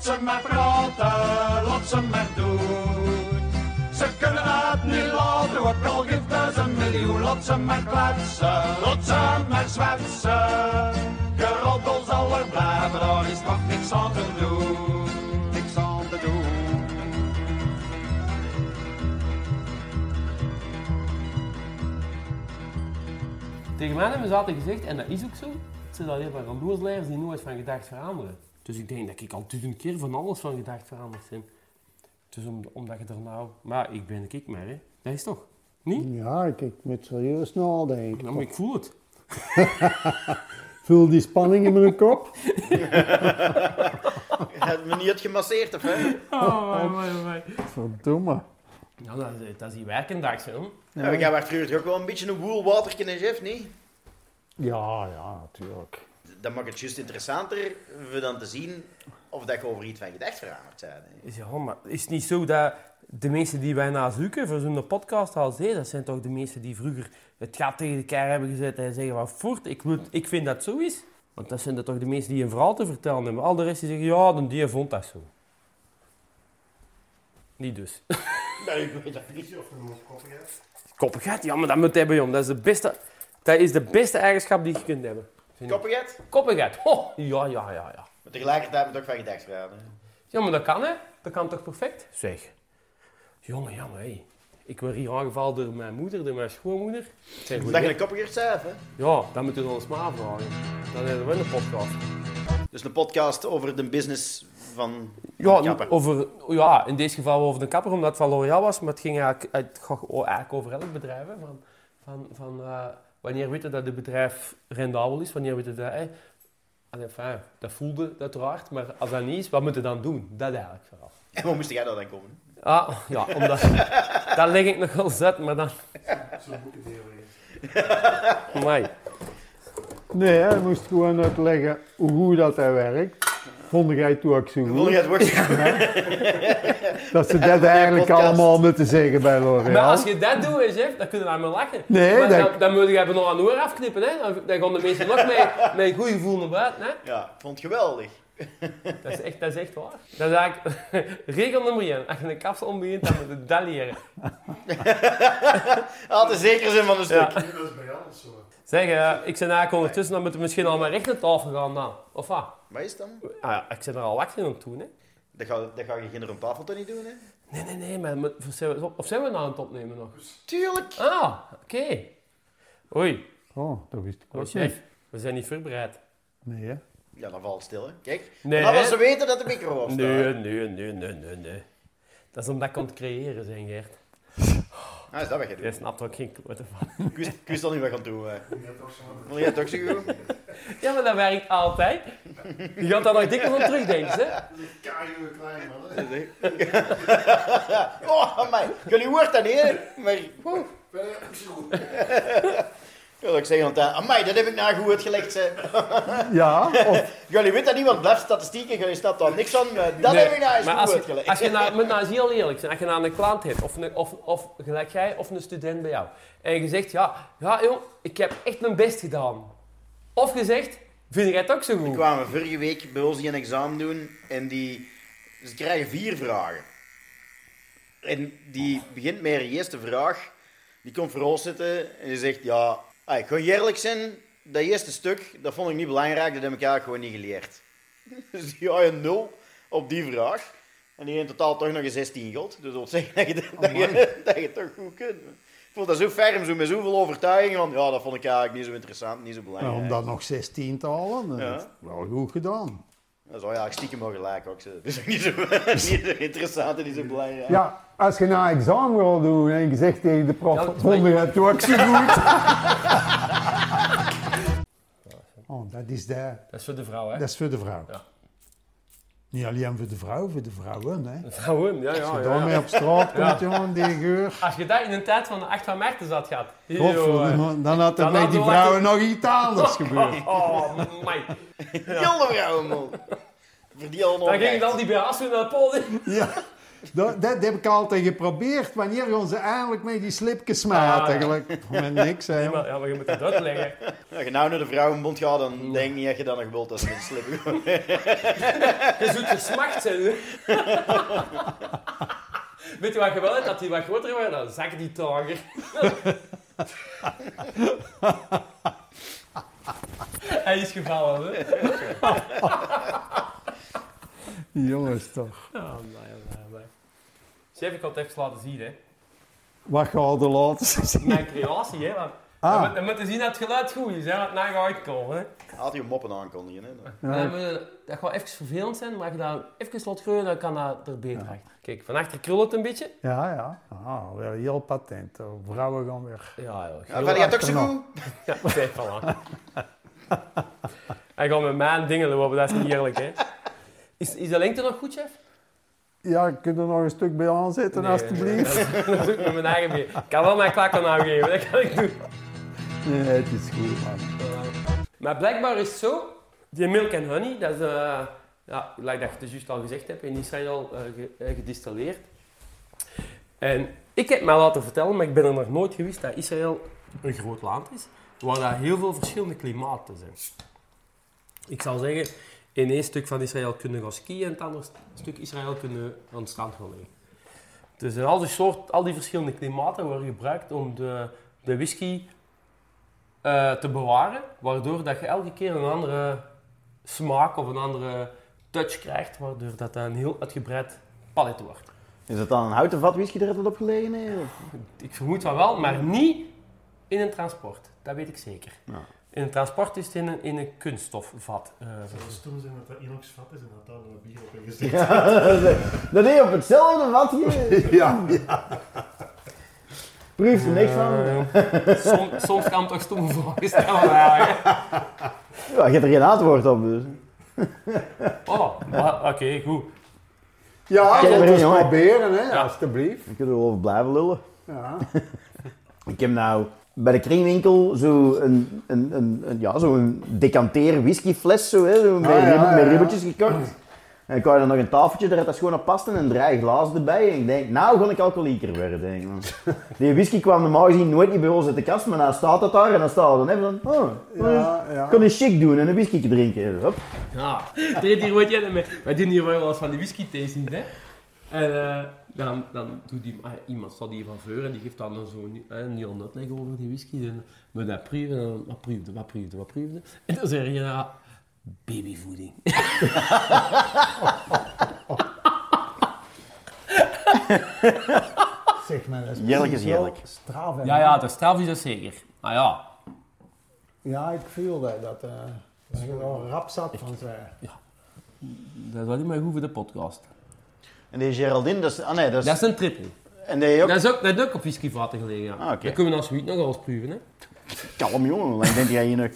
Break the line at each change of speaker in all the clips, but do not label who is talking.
Ze maar praten, laat ze maar doen. Ze kunnen het niet laten, ook al geeft het een miljoen. Laat ze maar kletsen, laat ze maar zwetsen. Geroddel zal er blijven, daar is toch niks aan te doen. Niks aan te doen.
Tegen mij hebben ze altijd gezegd, en dat is ook zo, het zijn alleen maar randoersleiders die nooit van gedacht veranderen. Dus ik denk dat ik al duizend keer van alles van gedacht veranderd ben. Dus om, omdat je er nou... Maar ik ben ik maar, hè. Dat is toch? Niet?
Ja, ik, ik moet serieus nadenken.
Nou, maar ik voel het.
Voel die spanning in mijn kop.
Je hebt me niet gemasseerd, of hè?
Oh, my, my, my.
Verdomme.
Nou, dat, is- dat is die werkendag, zo.
Ja. Jij werd vroeger ook wel een beetje een woelwatertje in Jeff, niet?
Ja, ja, natuurlijk.
Dat maakt het juist interessanter voor dan te zien of dat je over iets van gedacht veranderd bent.
Is, ja, maar is het niet zo dat de mensen die wij zoeken voor zo'n podcast al zeiden, dat zijn toch de mensen die vroeger het gat tegen elkaar hebben gezet en zeggen van voort, ik, wil, ik vind dat zo is. Want dat zijn er toch de mensen die een verhaal te vertellen hebben. Al de rest die zeggen, ja, dan die vond dat zo. Niet dus.
Nee, ik weet dat niet.
Koppigheid, ja, maar dat moet hebben, jong. Dat is de beste, dat is de beste eigenschap die je kunt hebben.
Koppigheid?
Koppigheid, oh, ja, ja, ja, ja.
Maar tegelijkertijd moet ook van gedacht veranderen.
Ja, maar dat kan, hè? Dat kan toch perfect? Zeg. Jongen, jongen, hé. Ik word hier aangevallen door mijn moeder, door mijn schoonmoeder. Zeg,
Dat je een koppiger zelf, hè?
Ja, dat moeten we ons maar vragen. Dan hebben we een podcast.
Dus een podcast over de business van
Ja,
kapper.
over, ja, in deze geval over de kapper, omdat het van L'Oréal was. Maar het ging eigenlijk, het gaat o- eigenlijk over elk bedrijf. Hè. Van, van, van, eh, wanneer weten dat het bedrijf rendabel is, wanneer weten dat... Enfin, dat voelde uiteraard, maar als dat niet is, wat moeten we dan doen? Dat eigenlijk vooral.
En waar moest jij daar dan komen?
Ah, ja, omdat... dat leg ik nog wel zet, maar dan... Amai.
Nee, hij moest gewoon uitleggen hoe goed dat hij werkt. Vond jij toen ook zo
Vond
goed?
je het woord?
Dat ze dat eigenlijk
podcast.
allemaal moeten zeggen bij
Maar
L'Oréal.
als je dat doet, chef, dan kunnen we aan me lachen.
Nee,
maar
dat-
dan, dan moet je even nog een oor afknippen. Hè. Dan, dan gaan de mensen nog mee, met een goed gevoel naar buiten. Hè.
Ja, ik vond het geweldig.
Dat, is echt, dat is echt waar. Dat is eigenlijk regel nummer 1. Als je een kapsel ombegint, dan moet je dat leren.
Altijd zeker zijn van een stuk.
Ja. Zeg, eh, ik ben eigenlijk ondertussen, dan moeten we misschien al maar recht naar tafel gaan dan. Of wat?
Wat is het dan?
Ah ja, ik zit er al wakker in aan het doen, hè.
Dat ga, dat ga je geen rond tafel toch niet doen, hè?
Nee, nee, nee, maar of zijn we, of zijn we nou aan het opnemen nog?
Tuurlijk.
Ah, oké. Oei,
Oh, dat wist ik
oh,
ook
chef,
niet.
we zijn niet voorbereid.
Nee, hè?
Ja, dan valt het stil, hè. Kijk.
Nee, hè?
ze weten dat de micro op staat.
Nee, nee, nee, nee, nee, nee. Dat is omdat ik aan het creëren zijn, Gert.
Ah, is dat wat je
Jij
doet?
snapt er ook geen klote van.
Ik wist, ik wist al niet wat gaan doen, hè. Vond jij ook zo goed?
Ja, maar dat werkt altijd. Je gaat daar nog dikwijls aan terugdenken, hè?
Oh, amai. Jullie hoort dat niet, hè? Maar... Oeh. Ja, dat ik zeg altijd, amai, dat heb ik nou goed uitgelegd, hè.
Ja, of
Jullie weten dat niet, want blijft statistieken, jullie staat daar niks van, maar dat heb ik nou eens
maar
goed
als je,
uitgelegd.
als je nou, moet nou eens heel eerlijk zijn. Als je nou een klant hebt, of, een, of, of gelijk jij, of een student bij jou. En je zegt, ja, ja jong, ik heb echt mijn best gedaan. Of je zegt, vind jij het ook zo
We
goed?
kwamen vorige week bij ons die een examen doen en die... Ze krijgen vier vragen. En die begint met haar eerste vraag. Die komt voor ons zitten en die zegt, ja, ah, ik ga eerlijk zijn, dat eerste stuk, dat vond ik niet belangrijk, dat heb ik eigenlijk gewoon niet geleerd. Dus die had een nul op die vraag. En die in totaal toch nog een 16 god. Dus dat wil zeggen dat je, dat, je, dat je het toch goed kunt. Ik vond dat zo ferm, zo met zoveel overtuiging van, ja, dat vond ik eigenlijk niet zo interessant, niet zo belangrijk.
om dat nog 16 te halen, dat
Ja.
wel goed gedaan.
Dat zou ja, ik stiekem wel gelijk ook zijn. Dus niet zo, niet zo interessant en niet zo belangrijk.
Ja, als je nou examen wil doen en je zegt tegen de prof,
Ja, dat-
je het ook zo goed? Oh, dat is, de,
Dat is voor de vrouw, hè?
dat is voor de vrouw.
Ja.
Niet alleen voor de vrouw, voor de vrouwen. Hè.
De vrouwen, ja,
Als
ja,
je
ja,
daarmee
ja.
op straat komt, jongen, die geur.
Als je dat in een tijd van de 8 van Maarten zat gehad.
Godverdomme, dan had er met die
we
vrouwen nog iets anders gebeurd.
Oh, my.
Heel de vrouwen, man. Voor die al nog
Dan ging dan die BH's weer naar het podium.
Ja, Dat, dat heb ik altijd geprobeerd. Wanneer gaan ze eindelijk met die slipjes smaten?
Ah, ja.
Eigenlijk. Met niks, hè.
Nee, maar, ja, maar je moet het uitleggen.
Als je nou naar de vrouwenbond gaat, dan denk ik niet dat je dat nog wilt als je een slip
Je zult gesmacht zijn. hè. Weet je wat je wel hebt? Dat die wat groter worden, dan zakken die trager. Hij is gevallen, hè?
Jongens toch.
Ja, nee, nee, nee. Chef, ik had het even laten zien, hè.
Wat gaat er laten zien?
Mijn creatie, hè. Want
Ah.
we, moeten- we moeten zien dat het geluid goed is, hè. Want na gaat uitkomen, hè.
Had je moppen aankondigen, hè?
Ja.
Dan je- dat gaat even vervelend zijn, maar als je dat even laat groeien, dan kan dat er beter uit. Kijk, van achter krult het een beetje.
Ja, ja. Ah, weer heel patent. Oh, Vrouwen gaan weer.
Ja, ja.
Ja,
heel
maar die had ook zo goed.
Ja, kijk, voilà. Hij gaat met mijn dingen lopen, dat is niet eerlijk, hè. Is, is de lengte nog goed, chef?
Ja, kun je er nog een stuk bij aanzetten,
Nee,
alstublieft?
nee, Dat doe ik met mijn eigen been. Ik kan wel mijn klakken aangeven, dat kan ik doen.
Nee, het is goed, man.
Maar blijkbaar is het zo, die milk and honey, dat is, eh, ja, like dat je het juist al gezegd hebt, in Israël eh, gedistilleerd. En ik heb mij laten vertellen, maar ik ben er nog nooit geweest, dat Israël een groot land is, waar daar heel veel verschillende klimaten zijn. Ik zal zeggen, in één stuk van Israël kunnen gaan skiën en in het andere stuk Israël kunnen aan het strand gaan liggen. Dus al die, soort, al die verschillende klimaten worden gebruikt om de, de whisky eh, te bewaren, waardoor dat je elke keer een andere smaak of een andere touch krijgt, waardoor dat een heel uitgebreid palet wordt.
Is het dan een houten vat whisky er altijd op gelegen?
Ik vermoed van wel, maar niet in een transport. Dat weet ik zeker.
Ja.
In een transport is het in een, in een kunststofvat. eh,
Het zou stom zijn dat dat inoxvat is en dat daar een bier op is gezet.
Ja, dat is op hetzelfde vatje.
Ja.
Proeft er niks van.
eh, soms, soms kan het toch stomme vragen stellen. Ja.
Ja, je hebt er geen antwoord op, dus.
oh, maar- oké, goed.
Ja, eens
jongen.
proberen, hè,
Ja.
alstublieft.
Dan kunnen we over blijven lullen.
Ja.
Ik heb nou bij de kringwinkel zo een, een, een, een, ja, zo een decanteer whiskyfles zo, hè, zo met,
Ah, ja,
rib- met
ja, ja.
ribbetjes gekocht. En ik had er nog een tafeltje dat dat gewoon op paste en drie glazen erbij. En ik denk, nou ga ik alcoholieker worden. Denk ik. Die whisky kwam normaal gezien nooit niet bij ons uit de kast, maar dan staat het daar en dan staat het dan even van, oh,
Ja, ja.
ik kan een chic doen en een whisky drinken. Hop.
Ja, deed hier wat jij mee. Wij doen hier wel eens van die whisky tastings, hè. En eh, dan, dan doet die, ah, iemand staat hier van voor en die geeft dan zo'n eh, een heel uitleg over die whisky. En we dat dan, wat proefde, wat proefde, wat proefde. En dan zeg je, ja, babyvoeding.
Zeg maar, dat is
heerlijk.
Straf, hè,
Ja, ja, dat straf is dat zeker. Maar ja,
Ja, ik voel dat. Dat, eh dat je er al rap zat van zijn.
dat is wel niet meer goed voor de podcast.
En die Geraldine, dat is, ah nee, dat is,
Dat is een triple.
en die ook,
Dat is ook, dat is ook op whiskyvaten gelegen, ja.
Ah.
Dat kunnen we als we nog wel eens proeven, hè.
kalm jongen, hoe lang denk jij hier nog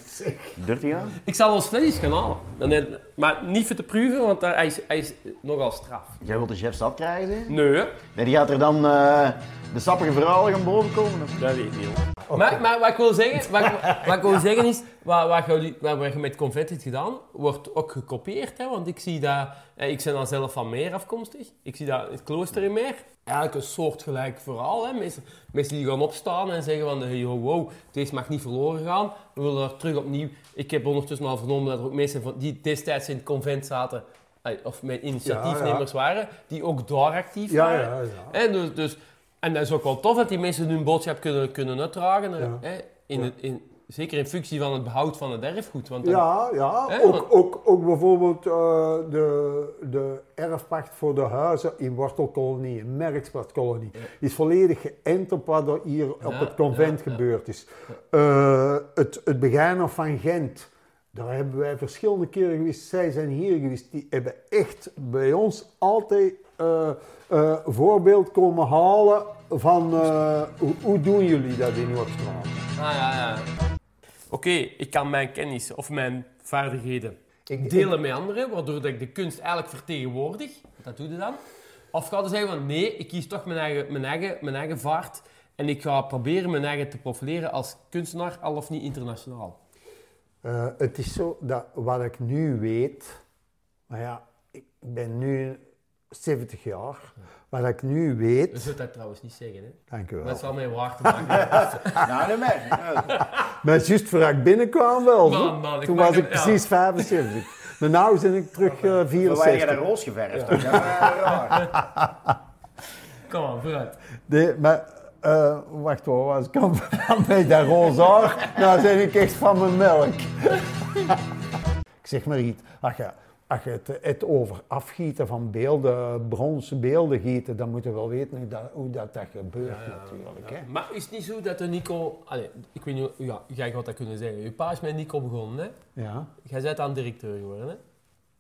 30 jaar?
Ik zal ons vlees gaan halen. Dan Maar niet voor te proeven, want daar, hij, is, hij is nogal straf.
Jij wilt de chef zat krijgen, hè?
Nee.
Nee, die gaat er dan eh, de sappige verhalen gaan bovenkomen. of?
Dat weet ik niet. Maar, maar wat ik wil zeggen, wat, wat ik wil zeggen is, wat, wat, jullie, wat je met Convet hebt gedaan, wordt ook gekopieerd. Hè? Want ik zie dat, eh, ik ben dan zelf van Meer afkomstig. Ik zie dat het klooster in Meer. Eigenlijk een soortgelijk verhaal. Hè? Mensen, mensen die gaan opstaan en zeggen van, hey, wow, deze mag niet verloren gaan. We willen er terug opnieuw. Ik heb ondertussen al vernomen dat er ook mensen van, die destijds in het convent zaten, eh, of mijn initiatiefnemers waren, die ook daar actief
Ja,
waren.
ja, ja.
Hè, dus, dus, en dat is ook wel tof dat die mensen hun boodschap kunnen, kunnen uitdragen.
Ja.
Hè, in in, zeker in functie van het behoud van het erfgoed. Want dan-
Ja, ja.
Hè,
Ook,
want-
ook, ook bijvoorbeeld eh, de, de erfpacht voor de huizen in Wortelkolonie, in is volledig geënt op wat er hier op het convent gebeurd is. Eh, het, het van Gent, daar hebben wij verschillende keren geweest. Zij zijn hier geweest. Die hebben echt bij ons altijd voorbeeld komen halen van eh, hoe, hoe doen jullie dat in Noordstraat?
Ah, ja, ja. Oké, ik kan mijn kennis of mijn vaardigheden
Ik-
delen met anderen, waardoor dat ik de kunst eigenlijk vertegenwoordig. Dat doe je dan. Of ga je zeggen van nee, ik kies toch mijn eigen, mijn, eigen, mijn eigen vaart en ik ga proberen mijn eigen te profileren als kunstenaar, al of niet internationaal.
Eh, het is zo dat wat ik nu weet, maar ja, ik ben nu 70 jaar. Wat ik nu weet,
Je zult dat trouwens niet zeggen, hè.
dank u wel.
Dat zal mij waar te maken hebben.
Nou, niet meer. Ja.
Maar juist voor ik binnenkwam wel.
Man, man, ik
Toen was ik
het- ja.
precies 75. Maar nu ben ik terug eh,
je
64.
dat roos geverfd? Ja, raar.
Kom aan, vooruit.
Nee, maar eh, wacht hoor, als ik aan bij dat roze haar, nou ben ik echt van mijn melk. ik zeg maar iets, als je, als je het, het over afgieten van beelden, bronzen beelden gieten, dan moet je wel weten hoe dat, hoe dat, dat gebeurt natuurlijk. Hè?
Maar is het niet zo dat de Nico... Allee, ik weet niet, ja, jij gaat dat kunnen zeggen. Je pa is met Nico begonnen, hè.
Ja,
Jij bent aan directeur geworden, hè.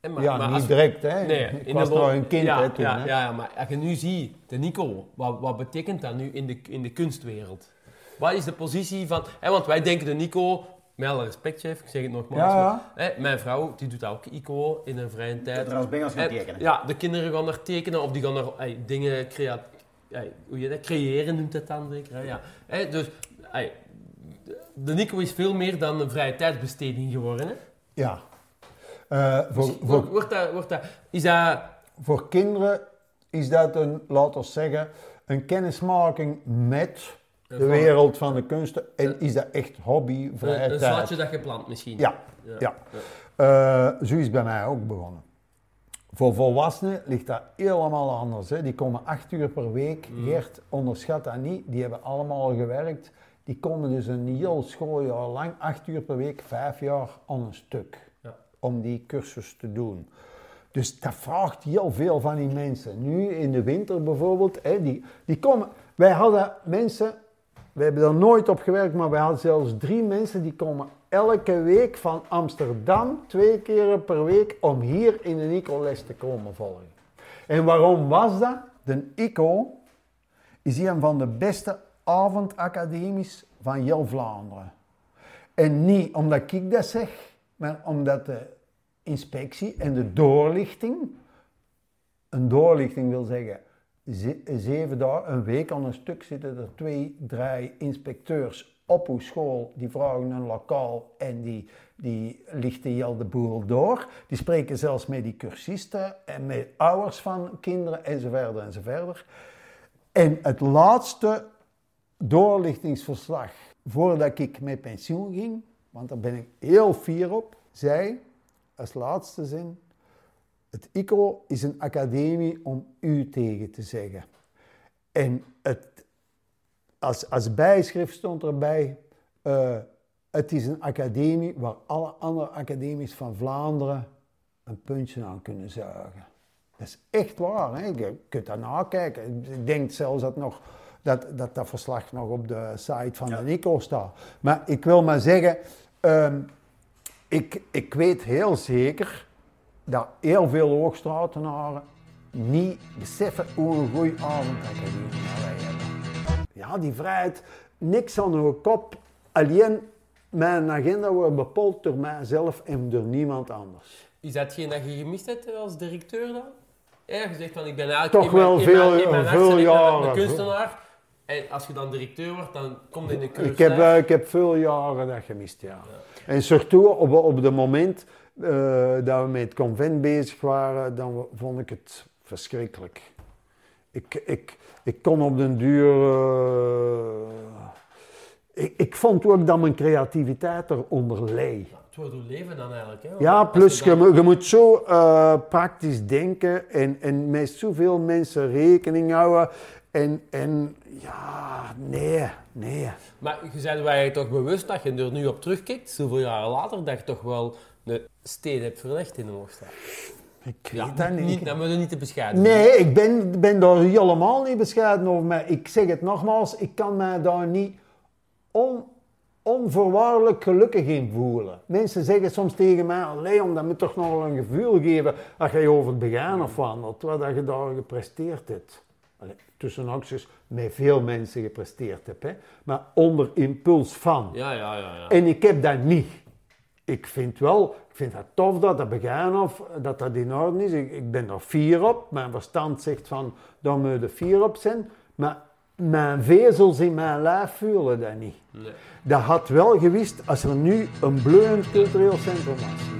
En maar-
ja
maar
niet
als-
direct hè.
Nee,
ik
in
was
de
nog een kind
ja,
hè, toen.
ja,
hè.
ja, ja, maar als je nu ziet, de Nico, wat, wat betekent dat nu in de, in de kunstwereld? Wat is de positie van... Hè, want wij denken de Nico, met alle respect chef, ik zeg het nogmaals.
Ja, ja.
maar, hè, mijn vrouw, die doet ook ICO in haar vrije tijd.
Er als bengels gaan tekenen.
Ja, de kinderen gaan er tekenen of die gaan er ey, dingen crea ey, hoe je dat, creëren, noemt het dan zeker. Hè? Ja. Hè, dus de- Nico is veel meer dan een vrije tijdsbesteding geworden. Hè?
Ja. Eh, voor,
Dus
voor,
wordt, wordt dat, wordt dat, is dat...
voor kinderen is dat een, laten we zeggen, een kennismaking met de wereld van de kunsten. En is dat echt hobby, vrije
Een, een
tijd?
zaadje dat je plant misschien.
Ja, ja. Eh, zo is bij mij ook begonnen. Voor volwassenen ligt dat helemaal anders. Hè. Die komen acht uur per week.
Mm.
Gert, onderschat dat niet. Die hebben allemaal gewerkt. Die komen dus een heel schooljaar lang, acht uur per week, vijf jaar aan een stuk.
Ja.
Om die cursus te doen. Dus dat vraagt heel veel van die mensen. Nu in de winter bijvoorbeeld, hè, die, die komen. Wij hadden mensen, we hebben er nooit op gewerkt, maar wij hadden zelfs drie mensen die komen elke week van Amsterdam, twee keer per week, om hier in de ICO-les te komen volgen. En waarom was dat? De ICO is een van de beste avondacademies van heel Vlaanderen. En niet omdat ik dat zeg, maar omdat de inspectie en de doorlichting, een doorlichting wil zeggen, ze- zeven dagen, een week aan een stuk zitten er twee, drie inspecteurs op uw school, die vragen een lokaal en die, die lichten heel de boel door. Die spreken zelfs met die cursisten en met ouders van kinderen enzovoort enzovoort. En het laatste doorlichtingsverslag voordat ik met pensioen ging, want daar ben ik heel fier op, zei als laatste zin: Het ICO is een academie om u tegen te zeggen. En het, als, als bijschrift stond erbij: eh, Het is een academie waar alle andere academies van Vlaanderen een puntje aan kunnen zuigen. Dat is echt waar. Hè? Je kunt dat nakijken. Ik denk zelfs dat nog, dat, dat, dat verslag nog op de site van de Nico staat. Maar ik wil maar zeggen, ehm, ik, ik weet heel zeker dat heel veel hoogstratenaren niet beseffen hoe een goede avondacademie wij hebben. Ja, die vrijheid, niks aan hun kop. Alleen mijn agenda wordt bepaald door mijzelf en door niemand anders.
Is dat hetgeen dat je gemist hebt als directeur dan? Ja, je zegt van ik ben eigenlijk
Toch
in mijn-
wel
in
veel-
mijn, in mijn
jaren.
een kunstenaar. En als je dan directeur wordt, dan komt in de cursus.
Ik heb, ik heb veel jaren dat gemist, ja. En surtout op, op het moment dat we met het convent bezig waren, dan vond ik het verschrikkelijk. Ik, ik, ik kon op den duur... eh, ik, ik vond ook dat mijn creativiteit eronder leed.
Het wordt uw leven dan eigenlijk. Hè?
Ja, plus
je
je,
dan-
moet- je moet zo eh, praktisch denken en, en met zoveel mensen rekening houden. En, en ja, nee, nee.
Maar je zei wij toch bewust dat je er nu op terugkijkt, zoveel jaren later, dat je toch wel een steen hebt verlegd in de Hoogstraat.
Ik
Ja,
weet dat niet.
niet, dat moet je niet te bescheiden
Nee, ik ben, ben daar helemaal niet bescheiden over. Maar ik zeg het nogmaals, ik kan mij daar niet on, onvoorwaardelijk gelukkig in voelen. Mensen zeggen soms tegen mij, Leon, dat moet toch nog wel een gevoel geven als je over het begin of wandelt, wat dat je daar gepresteerd hebt. Allee, tussen acties met veel mensen gepresteerd hebt, hè. maar onder impuls van.
Ja, ja, ja. ja.
En ik heb dat niet. Ik vind wel, ik vind het tof dat dat begin of dat dat in orde is. Ik, ik ben er fier op. Mijn verstand zegt van, daar moet je fier op zijn. Maar mijn vezels in mijn lijf voelen dat niet.
Nee.
Dat had wel gewist als er nu een bloeiend cultureel centrum was.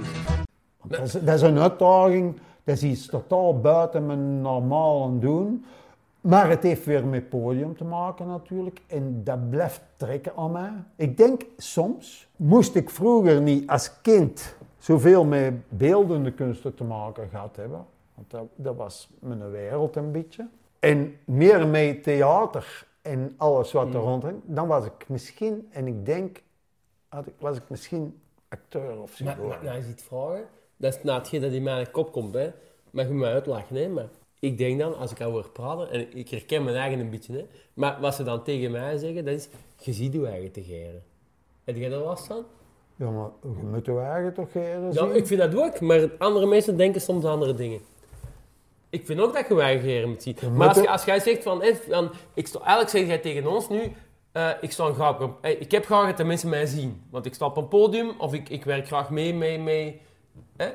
Dat is, dat is een uitdaging Dat is iets totaal buiten mijn normale doen. Maar het heeft weer met podium te maken natuurlijk. En dat blijft trekken aan mij. Ik denk soms, moest ik vroeger niet als kind zoveel met beeldende kunsten te maken gehad hebben. Want dat, dat was mijn wereld een beetje. En meer met theater en alles wat er rond hangt, dan was ik misschien, en ik denk, had ik, was ik misschien acteur of zo.
Maar, maar nou, je ziet vragen, dat is nou hetgeen dat in mijn kop komt, hè. Mag je me uitlachen, hè. Maar ik denk dan, als ik al hoor praten, en ik herken mijn eigen een beetje, hè. Maar wat ze dan tegen mij zeggen, dat is, je ziet je eigen te geren. Heb jij daar last van?
Ja, maar je moet je eigen toch geren
Ja,
zien?
ik vind dat ook, maar andere mensen denken soms andere dingen. Ik vind ook dat je eigen geren moet zien. Maar als, je- als jij zegt van, ik sta, eigenlijk zeg jij tegen ons nu, eh, ik sta graag op, eh, ik heb graag dat de mensen mij zien. Want ik sta op een podium of ik, ik werk graag mee, mee, mee. Hè?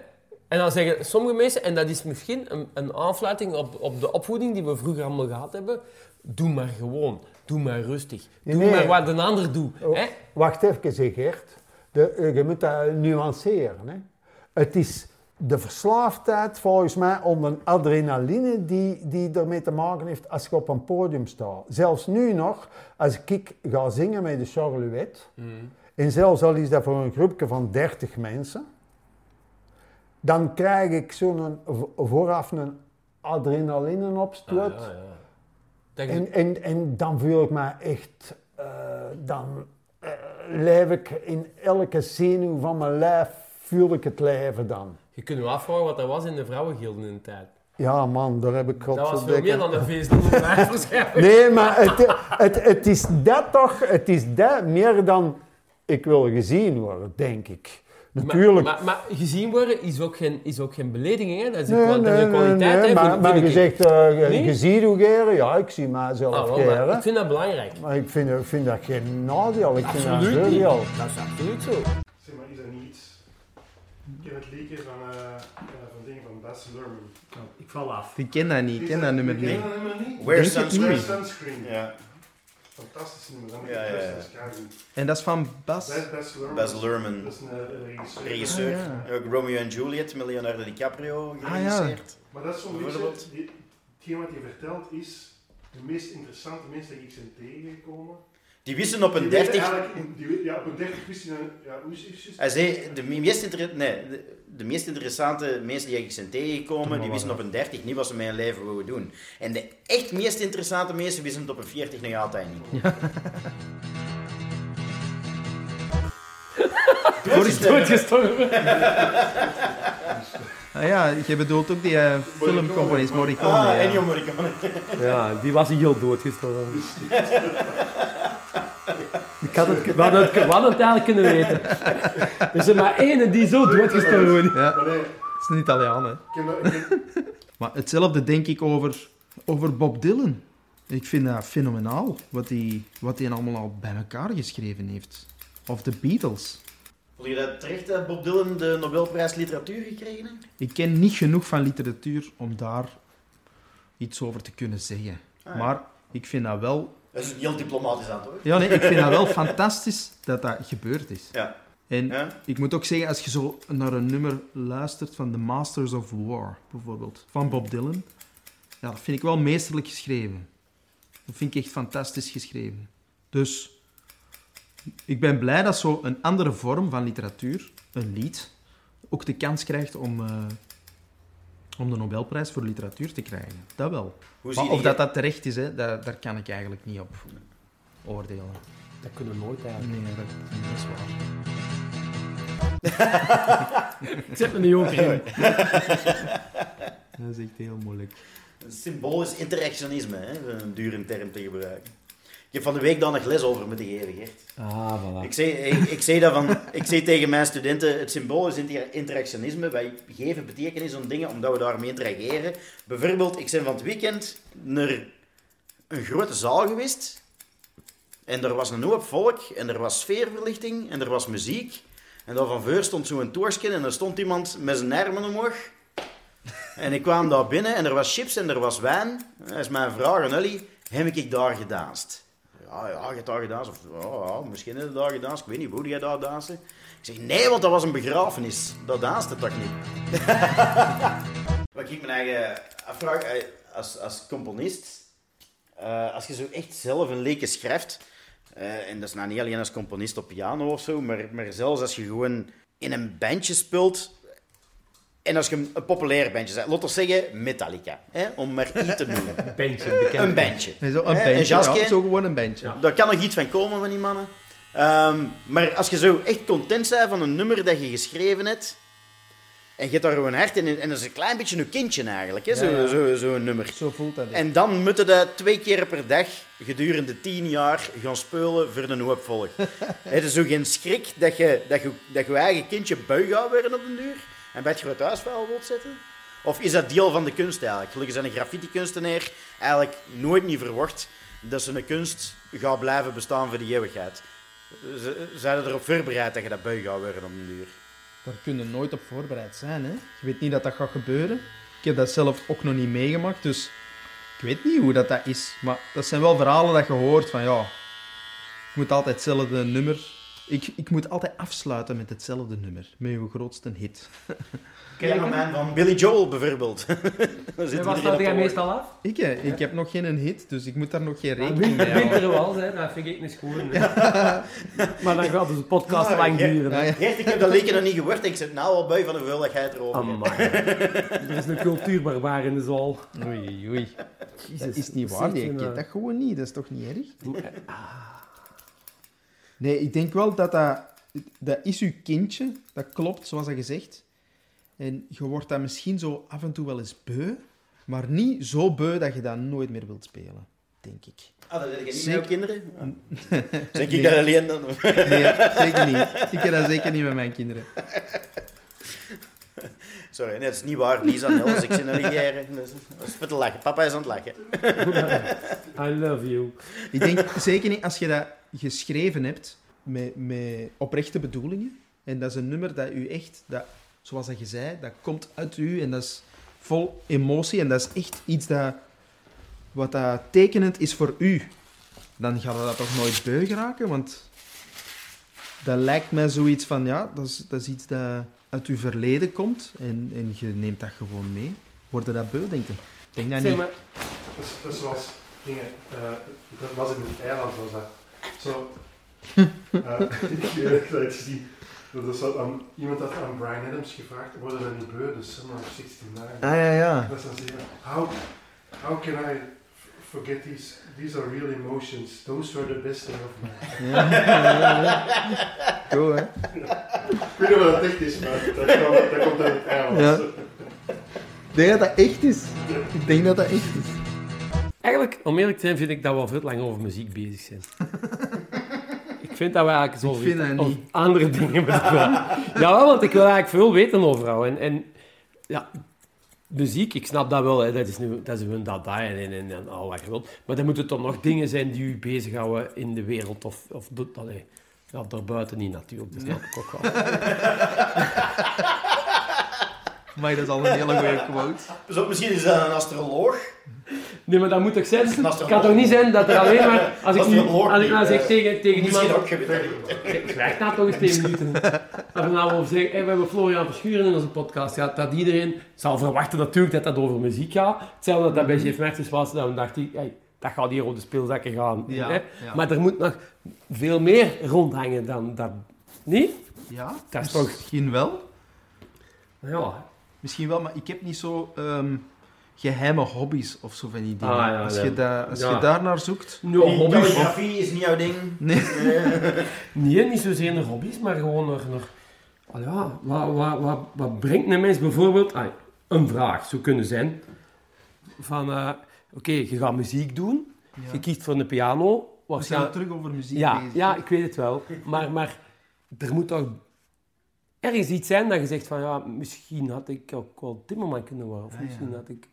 En dan zeggen sommige mensen, en dat is misschien een, een aanfluiting op, op de opvoeding die we vroeger allemaal gehad hebben, doe maar gewoon, doe maar rustig, doe
Nee.
maar wat een ander doet.
Oh,
Hè?
Wacht even, zeg Gert. De, eh, je moet dat nuanceren. Hè. Het is de verslaafdheid volgens mij onder adrenaline die, die ermee te maken heeft als je op een podium staat. Zelfs nu nog, als ik ga zingen met de Charlotte, en zelfs al is dat voor een groepje van 30 mensen, dan krijg ik zo'n vo- vooraf een adrenaline opstoot.
Ah, ja, ja.
En, en, en dan voel ik me echt, eh, dan eh, leef ik in elke zenuw van mijn lijf, voel ik het leven dan.
Je kunt je afvragen wat dat was in de vrouwengilden in de tijd.
Ja man, daar heb ik
Dat was veel meer dan een feest.
Nee, maar het, het, het is dat toch, het is dat meer dan ik wil gezien worden, denk ik. Natuurlijk.
Maar, maar, maar gezien worden is ook geen, is ook geen belediging, hè? Dat is een,
nee,
is
nee,
een kwaliteit.
nee,
hè,
maar, maar je zegt, eh, je- ziet hoe geren, ja, ik zie mijzelf
Ah, wel, maar
geren.
ik vind dat belangrijk.
Maar ik vind, ik vind dat geen nadeel, ik vind dat
Absoluut
een
niet.
voordeel.
Dat is absoluut zo.
Zeg maar, is dat niet iets... Ik ken het liedje van, eh, eh, van dingen van Bas Lerman.
Ik val af.
Ik ken dat niet, ik ken dat nummer niet.
dat nummer niet?
Where's
het
Where's. Sunscreen.
Ja,
Fantastisch nummer. Dan moet
Ja,
je
ja, ja.
En dat is van Bas.
Bas Lerman. Dat is een eh, regisseur.
regisseur.
Ah, ja.
Ook Romeo en Juliet met Leonardo DiCaprio
ja.
geregisseerd.
Maar dat is zo'n die- hetgeen wat hij vertelt is de meest interessante mensen die ik ben tegengekomen.
Die wisten op een
Die weten
30...
eigenlijk- die weet- Ja, op een 30 wist hij dan... Ja, hoe is het juist?
Hij zei, de meest, inter- nee, de, de meest interessante mensen die ik zijn tegengekomen, die wisten op een 30 niet wat ze met hun leven wilden doen. En de echt meest interessante mensen wisten het op een 40 nog altijd niet.
Doodgestorven.
Ah ja, je bedoelt ook die eh, filmcomponist Morricone.
Ah,
ja.
Ennio Morricone.
Ja, die was heel doodgestorven. Ik had het, we, hadden het, we hadden het eigenlijk kunnen weten. Er is er maar één die zo doodgestorven is.
Ja,
Maar nee,
het is een Italiaan, hè. Maar hetzelfde denk ik over, over Bob Dylan. Ik vind dat fenomenaal, wat hij wat hij allemaal al bij elkaar geschreven heeft. Of de Beatles.
Wil je dat terecht dat Bob Dylan de Nobelprijs Literatuur gekregen heeft?
Ik ken niet genoeg van literatuur om daar iets over te kunnen zeggen.
Ah, ja.
Maar ik vind dat wel...
Dat is een heel diplomatisch antwoord.
Ja, nee, ik vind dat wel fantastisch dat dat gebeurd is.
Ja.
En
Ja?
ik moet ook zeggen, als je zo naar een nummer luistert van The Masters of War, bijvoorbeeld, van Bob Dylan, ja, dat vind ik wel meesterlijk geschreven. Dat vind ik echt fantastisch geschreven. Dus ik ben blij dat zo een andere vorm van literatuur, een lied, ook de kans krijgt om, eh, om de Nobelprijs voor literatuur te krijgen. Dat wel.
Hoe
Maar
zie
of
je
dat dat terecht is, hè, daar, daar kan ik eigenlijk niet op oordelen.
Dat kunnen we nooit eigenlijk.
Nee, dat, dat is waar.
Ik zet me nu ook in.
Dat is echt heel moeilijk.
Symbolisch interactionisme, hè, een dure term te gebruiken. Ik heb van de week dan nog les over moeten geven, Gert.
Ah, voilà.
Ik zei, ik, ik, zei dat van, ik zei tegen mijn studenten, het symbolisch inter- interactionisme, wij geven betekenis aan dingen omdat we daarmee interageren. Bijvoorbeeld, ik ben van het weekend naar een grote zaal geweest. En er was een hoop volk, en er was sfeerverlichting, en er was muziek. En daar van voor stond zo'n toersken, en er stond iemand met zijn armen omhoog. En ik kwam daar binnen, en er was chips, en er was wijn. En dat is mijn vraag aan jullie, heb ik daar gedanst? Ja, ja, je hebt daar gedaan. Of ja, ja, misschien heb je daar gedaan. Ik weet niet, hoe jij daar dansen? Ik zeg, nee, want dat was een begrafenis. Dat danste toch niet? Wat ik me eigen afvraag, eh, als, als componist, eh, als je zo echt zelf een leken schrijft, eh, en dat is nou niet alleen als componist op piano of zo, maar, maar zelfs als je gewoon in een bandje speelt, en als je een, een populair bandje laten we zeggen Metallica, hè, om maar iets te noemen.
Bandje, bekend.
Een bandje.
Nee, zo
Hè,
een
een
bandje, ja, zo gewoon een bandje.
Ja.
Daar kan nog iets van komen van die mannen. Ehm, maar als je zo echt content bent van een nummer dat je geschreven hebt, en je hebt daar gewoon hart in, en dat is een klein beetje een kindje eigenlijk, hè, zo,
Ja, ja.
Zo, zo een nummer.
Zo voelt dat. echt.
En dan moeten dat twee keer per dag gedurende tien jaar gaan spelen voor een hoop volk. Het is zo geen schrik dat je, dat, je, dat je eigen kindje bui gaat worden op een duur en bij het groot huisvuil wilt zetten? Of is dat deel van de kunst eigenlijk? Gelukkig zijn een graffiti-kunstenaar eigenlijk nooit niet verwacht dat zijn kunst gaat blijven bestaan voor de eeuwigheid. Ze zijn erop voorbereid dat je dat bui gaat worden op een duur.
Daar kun je nooit op voorbereid zijn. Hè? Je weet niet dat dat gaat gebeuren. Ik heb dat zelf ook nog niet meegemaakt, dus ik weet niet hoe dat, dat is. Maar dat zijn wel verhalen dat je hoort van ja, ik moet altijd hetzelfde nummer. Ik, ik moet altijd afsluiten met hetzelfde nummer, met uw grootste hit.
Piano Man van Billy Joel bijvoorbeeld.
En wat staat jij meestal af?
Ik, hè, ik heb nog geen hit, dus ik moet daar nog geen rekening mee houden.
winter wel, hè. dat vind ik niet schoon. maar dan gaat dus de podcast
Ah,
lang duren.
Ja.
Eerst, ik heb dat leken nog niet gehoord en ik zit nou al bij van de hoeveelheid erover.
Amai. Er is een cultuurbarbaar in de zaal.
Oei, oei.
Jezus.
Dat is niet waar,
je
kent
nou?
dat gewoon niet. Dat is toch niet erg? Nee, ik denk wel dat dat... Dat is uw kindje, dat klopt, zoals dat gezegd. En je wordt dat misschien zo af en toe wel eens beu, maar niet zo beu dat je dat nooit meer wilt spelen, denk ik.
Ah, dat heb je niet
Zeker.
met kinderen? Zeg ik
Nee.
dat alleen dan?
Nee, zeker niet. Ik heb dat zeker niet met mijn kinderen.
Sorry, nee, dat is niet waar. Aan Nels, ik zit ligeren. Dus, dat is voor te lachen. Papa is aan het lachen.
I love you.
Ik denk zeker niet als je dat geschreven hebt met, met oprechte bedoelingen. En dat is een nummer dat u echt, dat, zoals dat je zei, dat komt uit u en dat is vol emotie. En dat is echt iets dat, wat dat tekenend is voor u. Dan gaat dat toch nooit beu geraken, want dat lijkt mij zoiets van, ja, dat is, dat is iets dat uit uw verleden komt. En, en je neemt dat gewoon mee. Worden dat beu, denk ik? Ik denk dat
Zeg
niet.
maar,
Dat is, dat is zoals dingen. eh, dat was in het eiland, was dat. Zo. eh, ik heb het eens gezien. Dat is aan, iemand had aan Brian Adams gevraagd: worden dat niet beu, de Summer of 69?
Ah ja, ja.
Dat is dan zeggen: how, how can I forget these? These are real emotions. Those were the best day of my life.
Ja, ja, ja. Go, hè.
Ik weet niet wat dat echt is, maar dat, komt- dat komt uit het.
Ja. Ik denk dat dat echt is. Ik denk dat dat echt is.
Eigenlijk, om eerlijk te zijn, vind ik dat we al veel te lang over muziek bezig zijn. ik vind dat we eigenlijk zo
dat
over andere dingen moeten praten. Ja, want ik wil eigenlijk veel weten over jou. En, en ja, muziek, ik snap dat wel, hè. dat is nu dat is een dada en, en, en, en al wat je wilt. Maar dan moeten toch nog dingen zijn die u bezighouden in de wereld of, of allee, ja, daarbuiten niet natuurlijk, dat snap ik ook wel.
Maar dat is al een hele goede quote.
Dus ook misschien is dat een astroloog.
Nee, maar dat moet toch zijn? Het kan toch niet zijn dat er alleen maar... Als ik, nu, als ik nou zeg tegen, tegen
Misschien
iemand...
ook geweten.
Zwijg nou toch eens tegen minuten. Als we nou over zeggen, hey, we hebben Florian Verschuren in onze podcast gehad, dat iedereen zal verwachten natuurlijk dat dat over muziek gaat. Hetzelfde dat dat bij Jeff Mertens was, dan dacht ik, hey, dat gaat hier op de speelzakken gaan.
Ja,
hè.
ja.
Maar er moet nog veel meer rondhangen dan dat. Niet?
Ja,
Dat is toch-
misschien wel.
Ja.
Misschien wel, maar ik heb niet zo ehm, geheime hobby's of zo van die dingen.
Ah, ja,
als je, daar als
Ja.
je daar naar zoekt.
Hobby's.
Calligrafie is niet jouw ding.
Nee.
Nee, niet zozeer naar hobby's, maar gewoon naar... naar ah ja, wat, wat, wat, wat brengt een mens bijvoorbeeld... ah, een vraag zou kunnen zijn van... eh, Oké, je gaat muziek doen,
Ja.
je kiest voor een piano.
We zijn terug over muziek
ja,
bezig.
ja, ik weet het wel. Maar, maar er moet toch ergens iets zijn dat je zegt van... Ja, misschien had ik ook wel timmerman kunnen worden. Of
Ah, ja.
misschien had ik...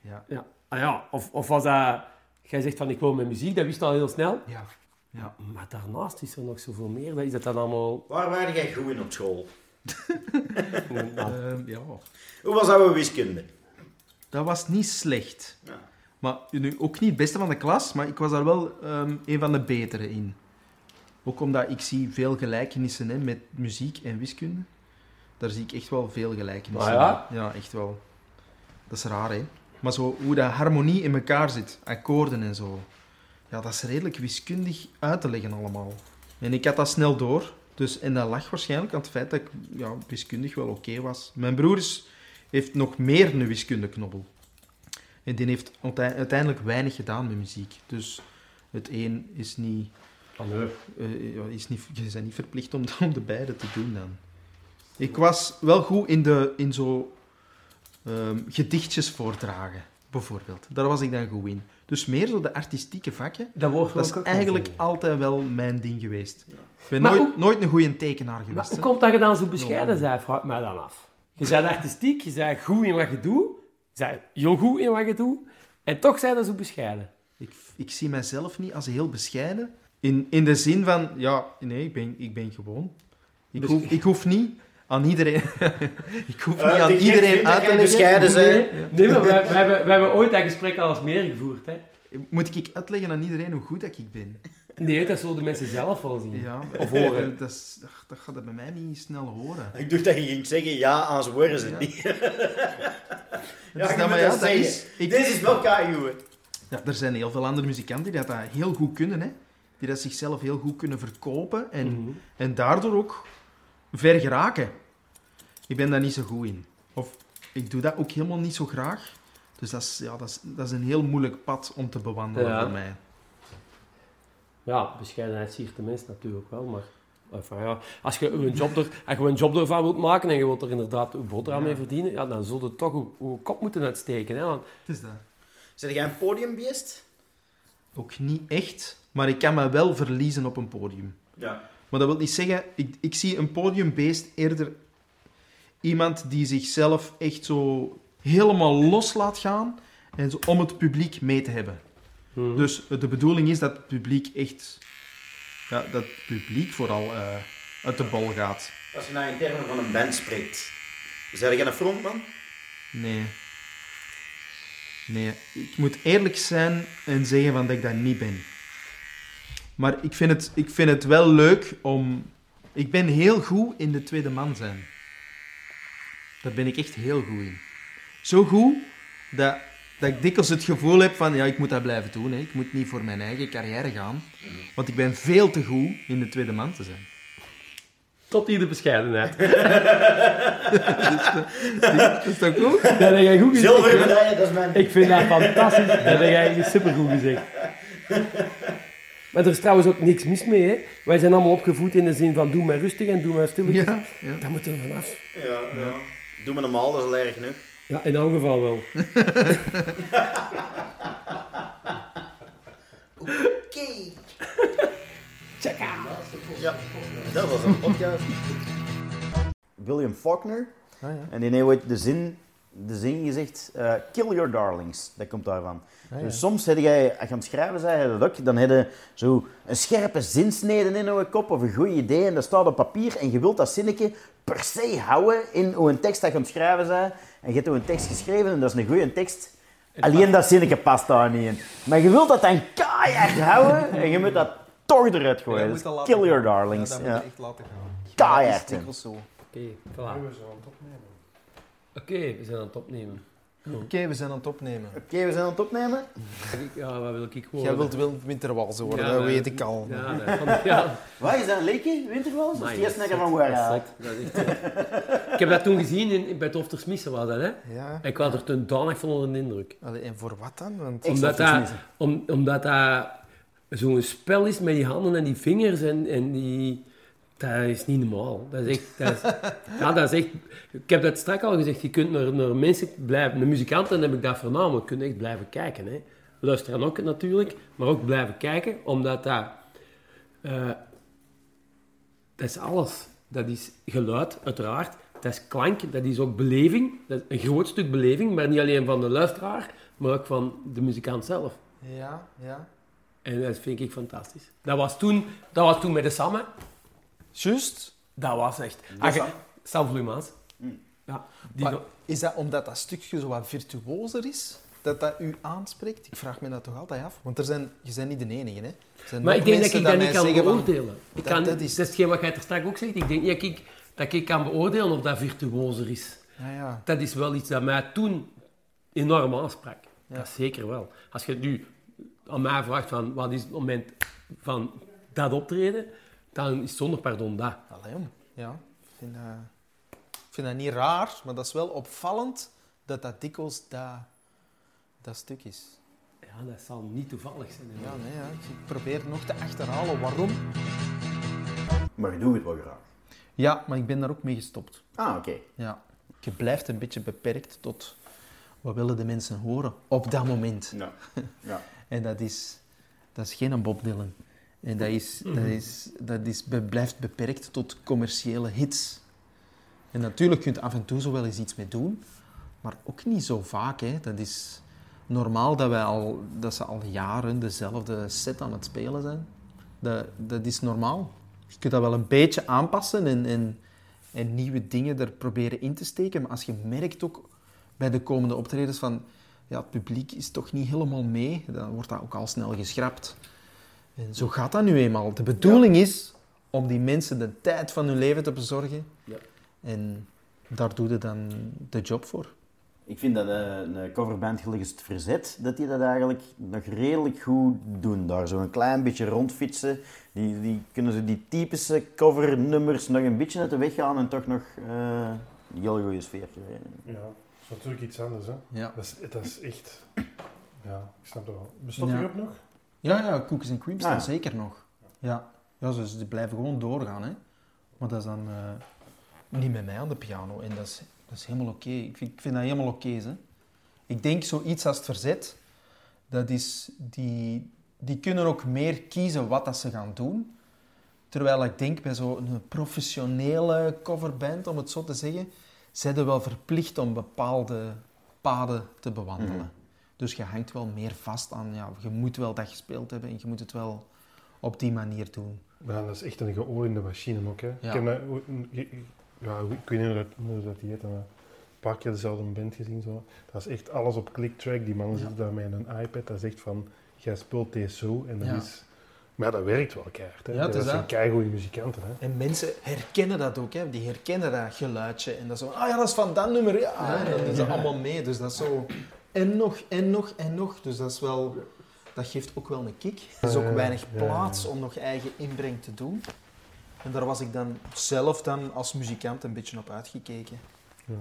Ja.
Ja, ah, ja. Of, of was dat... Jij zegt van ik wil met muziek, dat wist je al heel snel.
Ja. Ja.
Maar daarnaast is er nog zoveel meer. Dat is dat dan allemaal...
Waar waren jij goed in op school?
Ehm, ja.
Hoe was jouw wiskunde?
Dat was niet slecht.
Ja.
Maar nu ook niet het beste van de klas, maar ik was daar wel ehm, een van de betere in. Ook omdat ik zie veel gelijkenissen hè, met muziek en wiskunde. Daar zie ik echt wel veel gelijkenissen
Ah ja?
Ja, echt wel. Dat is raar, hè? Maar zo, hoe dat harmonie in elkaar zit, akkoorden en zo. Ja, dat is redelijk wiskundig uit te leggen allemaal. En ik had dat snel door. Dus, en dat lag waarschijnlijk aan het feit dat ik ja, wiskundig wel oké was. Mijn broer is, heeft nog meer een wiskundeknobbel. En die heeft uite- uiteindelijk weinig gedaan met muziek. Dus het een is niet...
Nee.
eh, ja, is niet je bent niet verplicht om, om de beide te doen dan. Ik was wel goed in, de, in zo ehm, gedichtjes voordragen, bijvoorbeeld. Daar was ik dan goed in. Dus meer zo de artistieke vakken.
Dat wordt
Dat is eigenlijk altijd wel mijn ding geweest. Ik ben
Maar
nooit,
hoe-
nooit een goede tekenaar
Maar
geweest.
hoe
hè.
komt dat je dan zo bescheiden bent, vraag mij dan af. Je bent artistiek, je bent goed in wat je doet. Je bent heel goed in wat je doet. En toch zijn dat zo bescheiden.
Ik, ik zie mijzelf niet als heel bescheiden. In, in de zin van, ja, nee, ik ben, ik ben gewoon. Ik
Dus-
hoef, ik hoef niet aan iedereen, ik hoef niet
Eh,
aan
die gek
iedereen uit te
bescheiden
Nee,
bent.
nee maar we, we hebben, we hebben ooit dat gesprek al eens meer gevoerd. Hè?
Moet ik uitleggen aan iedereen hoe goed dat ik ben?
Nee, dat zullen de mensen zelf wel zien.
Ja,
Of horen.
Dat, is, dat, dat gaat dat bij mij niet snel horen.
Ik dacht dat je ging zeggen, ja, aan zijn is het
Ja.
niet.
Dus dat,
moet
maar ja,
dat
is, ik,
Dit is wel keigoed.
ja, er zijn heel veel andere muzikanten die dat, dat heel goed kunnen. Hè? Die dat zichzelf heel goed kunnen verkopen. En,
Mhm.
en daardoor ook ver geraken. Ik ben daar niet zo goed in. Of ik doe dat ook helemaal niet zo graag. Dus dat is, ja, dat is, dat is een heel moeilijk pad om te bewandelen
Ja.
voor mij.
Ja, bescheidenheid siert de mens natuurlijk wel, maar... Enfin, ja, als, je een job er, als je een job ervan wilt maken en je wilt er inderdaad je boterham mee verdienen, ja, dan zul je toch je, je kop moeten uitsteken. Hè? Want,
Het is dat.
Zeg jij een podiumbeest?
Ook niet echt, maar ik kan me wel verliezen op een podium.
Ja.
Maar dat wil niet zeggen, ik, ik zie een podiumbeest eerder iemand die zichzelf echt zo helemaal los laat gaan en zo, om het publiek mee te hebben.
Mhm.
Dus de bedoeling is dat het publiek echt, ja, dat het publiek vooral eh, uit de bol gaat.
Als je nou in termen van een band spreekt, zeg jij een frontman?
Nee. Nee, ik moet eerlijk zijn en zeggen van dat ik dat niet ben. Maar ik vind het, ik vind het wel leuk om... Ik ben heel goed in de tweede man zijn. Daar ben ik echt heel goed in. Zo goed dat, dat ik dikwijls het gevoel heb van... Ja, ik moet dat blijven doen. Hè. Ik moet niet voor mijn eigen carrière gaan. Want ik ben veel te goed in de tweede man te zijn.
Tot hier de bescheidenheid.
Dat is toch goed?
Dat heb jij goed gezegd.
Zilveren medaille, dat is mijn...
Ik vind dat fantastisch. Dat heb jij supergoed gezegd. Maar er is trouwens ook niks mis mee. Hè? Wij zijn allemaal opgevoed in de zin van doe maar rustig en doe maar stilletjes.
Ja, ja.
Daar moeten we vanaf.
Ja, ja. Doe me normaal, dat is al erg genoeg.
Ja, in elk geval wel.
Oké. Ja, dat was een podcast. William Faulkner.
Ah, ja.
En die heeft ooit de zin, de zin gezegd, eh, kill your darlings. Dat komt daarvan.
Ah, ja.
Dus soms heb jij, als je aan het schrijven dat ook, dan heb je zo een scherpe zinsnede in je kop of een goed idee en dat staat op papier en je wilt dat zinnetje per se houden in hoe een tekst dat je aan het schrijven bent. En je hebt een tekst geschreven en dat is een goede tekst. Alleen dat zinnetje past daar niet in. Maar je wilt dat dan keihard houden en je moet dat toch eruit gooien. Dus kill your darlings.
Ja, dat
Ja,
moet je echt laten gaan.
Keihard.
Oké, voilà.
We zijn aan het opnemen.
Oké, we zijn aan het opnemen.
Oké, we zijn aan het opnemen.
Oké, we zijn aan het opnemen.
Ja, wat wil ik gewoon...
Jij wilt wel winterwalsen worden,
Ja,
dat weet ik al.
Ja, van, ja.
Wat is dat, een leekje? Winterwals? Of is naar van waar?
Ik heb dat toen gezien in, bij het Oftersmissen was dat, hè.
Ja.
Ik was er toen danig van onder de indruk.
Allee, en voor wat dan? Want...
Omdat dat, om, omdat dat zo'n spel is met die handen en die vingers en, en die... Dat is niet normaal. Dat is echt... Dat is, ja, dat is echt... Ik heb dat straks al gezegd. Je kunt naar, naar mensen blijven... Naar muzikanten heb ik dat voornamelijk. Je kunt echt blijven kijken. Hè. Luisteren ook natuurlijk. Maar ook blijven kijken. Omdat dat... eh, dat is alles. Dat is geluid, uiteraard. Dat is klank. Dat is ook beleving. Dat is een groot stuk beleving. Maar niet alleen van de luisteraar. Maar ook van de muzikant zelf.
Ja, ja.
En dat vind ik fantastisch. Dat was toen, dat was toen met de Sam. hè.
Juist.
Dat was echt... Ah,
Sam?
je- Sam Vloeimans.
Mm.
Ja. Die
Maar is dat omdat dat stukje zo wat virtuozer is, dat dat u aanspreekt? Ik vraag me dat toch altijd af. Want er zijn, je bent niet de enige, hè? Er zijn
maar
nog
ik denk dat
mensen
ik dat niet kan
zeggen van,
beoordelen. Ik
dat-
kan,
dat
dat,
is-
is... hetgeen wat jij er straks ook zegt. Ik denk niet dat ik, dat ik kan beoordelen of dat virtuoser is.
Ja, ja.
Dat is wel iets dat mij toen enorm aansprak.
Ja.
Dat zeker wel. Als je nu aan mij vraagt van wat is het moment van dat optreden, dan is zonder pardon dat.
Allee, jong. Ja, ik vind, dat, ik vind dat niet raar, maar dat is wel opvallend dat dat dikwijls dat, dat stuk is.
Ja, dat zal niet toevallig zijn. hè.
Ja, nee, ja. ik probeer nog te achterhalen waarom.
Maar je doet het wel graag.
Ja, maar ik ben daar ook mee gestopt.
Ah, oké.
Ja. Je blijft een beetje beperkt tot wat willen de mensen horen op dat moment.
Ja. ja.
En dat is, dat is geen Bob Dylan. En dat, is, dat, is, dat is, blijft beperkt tot commerciële hits. En natuurlijk kun je af en toe zo wel eens iets mee doen, maar ook niet zo vaak. Hè. Dat is normaal dat, wij al, dat ze al jaren dezelfde set aan het spelen zijn. Dat, dat is normaal. Je kunt dat wel een beetje aanpassen en, en, en nieuwe dingen er proberen in te steken. Maar als je merkt ook bij de komende optredens van ja, het publiek is toch niet helemaal mee, dan wordt dat ook al snel geschrapt. En zo gaat dat nu eenmaal. De bedoeling is om die mensen de tijd van hun leven te bezorgen.
Ja.
En daar doe je dan de job voor.
Ik vind dat een, een coverband als het Verzet, dat die dat eigenlijk nog redelijk goed doen. Daar zo een klein beetje rondfietsen. Die, die kunnen ze die typische covernummers nog een beetje uit de weg gaan en toch nog eh, een heel goede sfeer krijgen.
Ja, natuurlijk iets anders, hè.
Ja,
Dat is, dat is echt... Ja, ik snap het wel. Bestond
Ja.
die op nog?
ja, ja cookies en cream staan
Ah, ja.
zeker nog. Ja, ja dus die blijven gewoon doorgaan. Hè. Maar dat is dan eh, niet met mij aan de piano. En dat is, dat is helemaal oké. Ik, vind, ik vind dat helemaal oké. hè. ik denk zoiets als het verzet, dat is, die, die kunnen ook meer kiezen wat dat ze gaan doen. Terwijl ik denk bij zo'n professionele coverband, om het zo te zeggen, zijn ze wel verplicht om bepaalde paden te bewandelen.
Mhm.
Dus je hangt wel meer vast aan, ja, je moet wel dat gespeeld hebben en je moet het wel op die manier doen.
Ja, dat is echt een geoliede machine ook, hè.
Ja.
Ik heb dat, ja, ik weet niet hoe dat, hoe dat die heet, maar een paar keer dezelfde band gezien. Zo. Dat is echt alles op click-track. Die mannen
Ja.
zitten daar met een iPad. Dat is echt van, jij speelt deze zo en dat
Ja.
is... Maar ja, dat werkt wel keihard, hè.
Ja,
dat
is
zijn
dat.
keigoede muzikanten, hè.
En mensen herkennen dat ook, hè. die herkennen dat geluidje. En dat is zo, ah ja, dat is van dat nummer, ja. En dan doen ze allemaal mee. Dus dat is zo, en nog, en nog, en nog. Dus dat is wel, dat geeft ook wel een kick. Er is ook
Ja,
weinig
ja, ja.
plaats om nog eigen inbreng te doen. En daar was ik dan zelf dan als muzikant een beetje op uitgekeken.
Ja.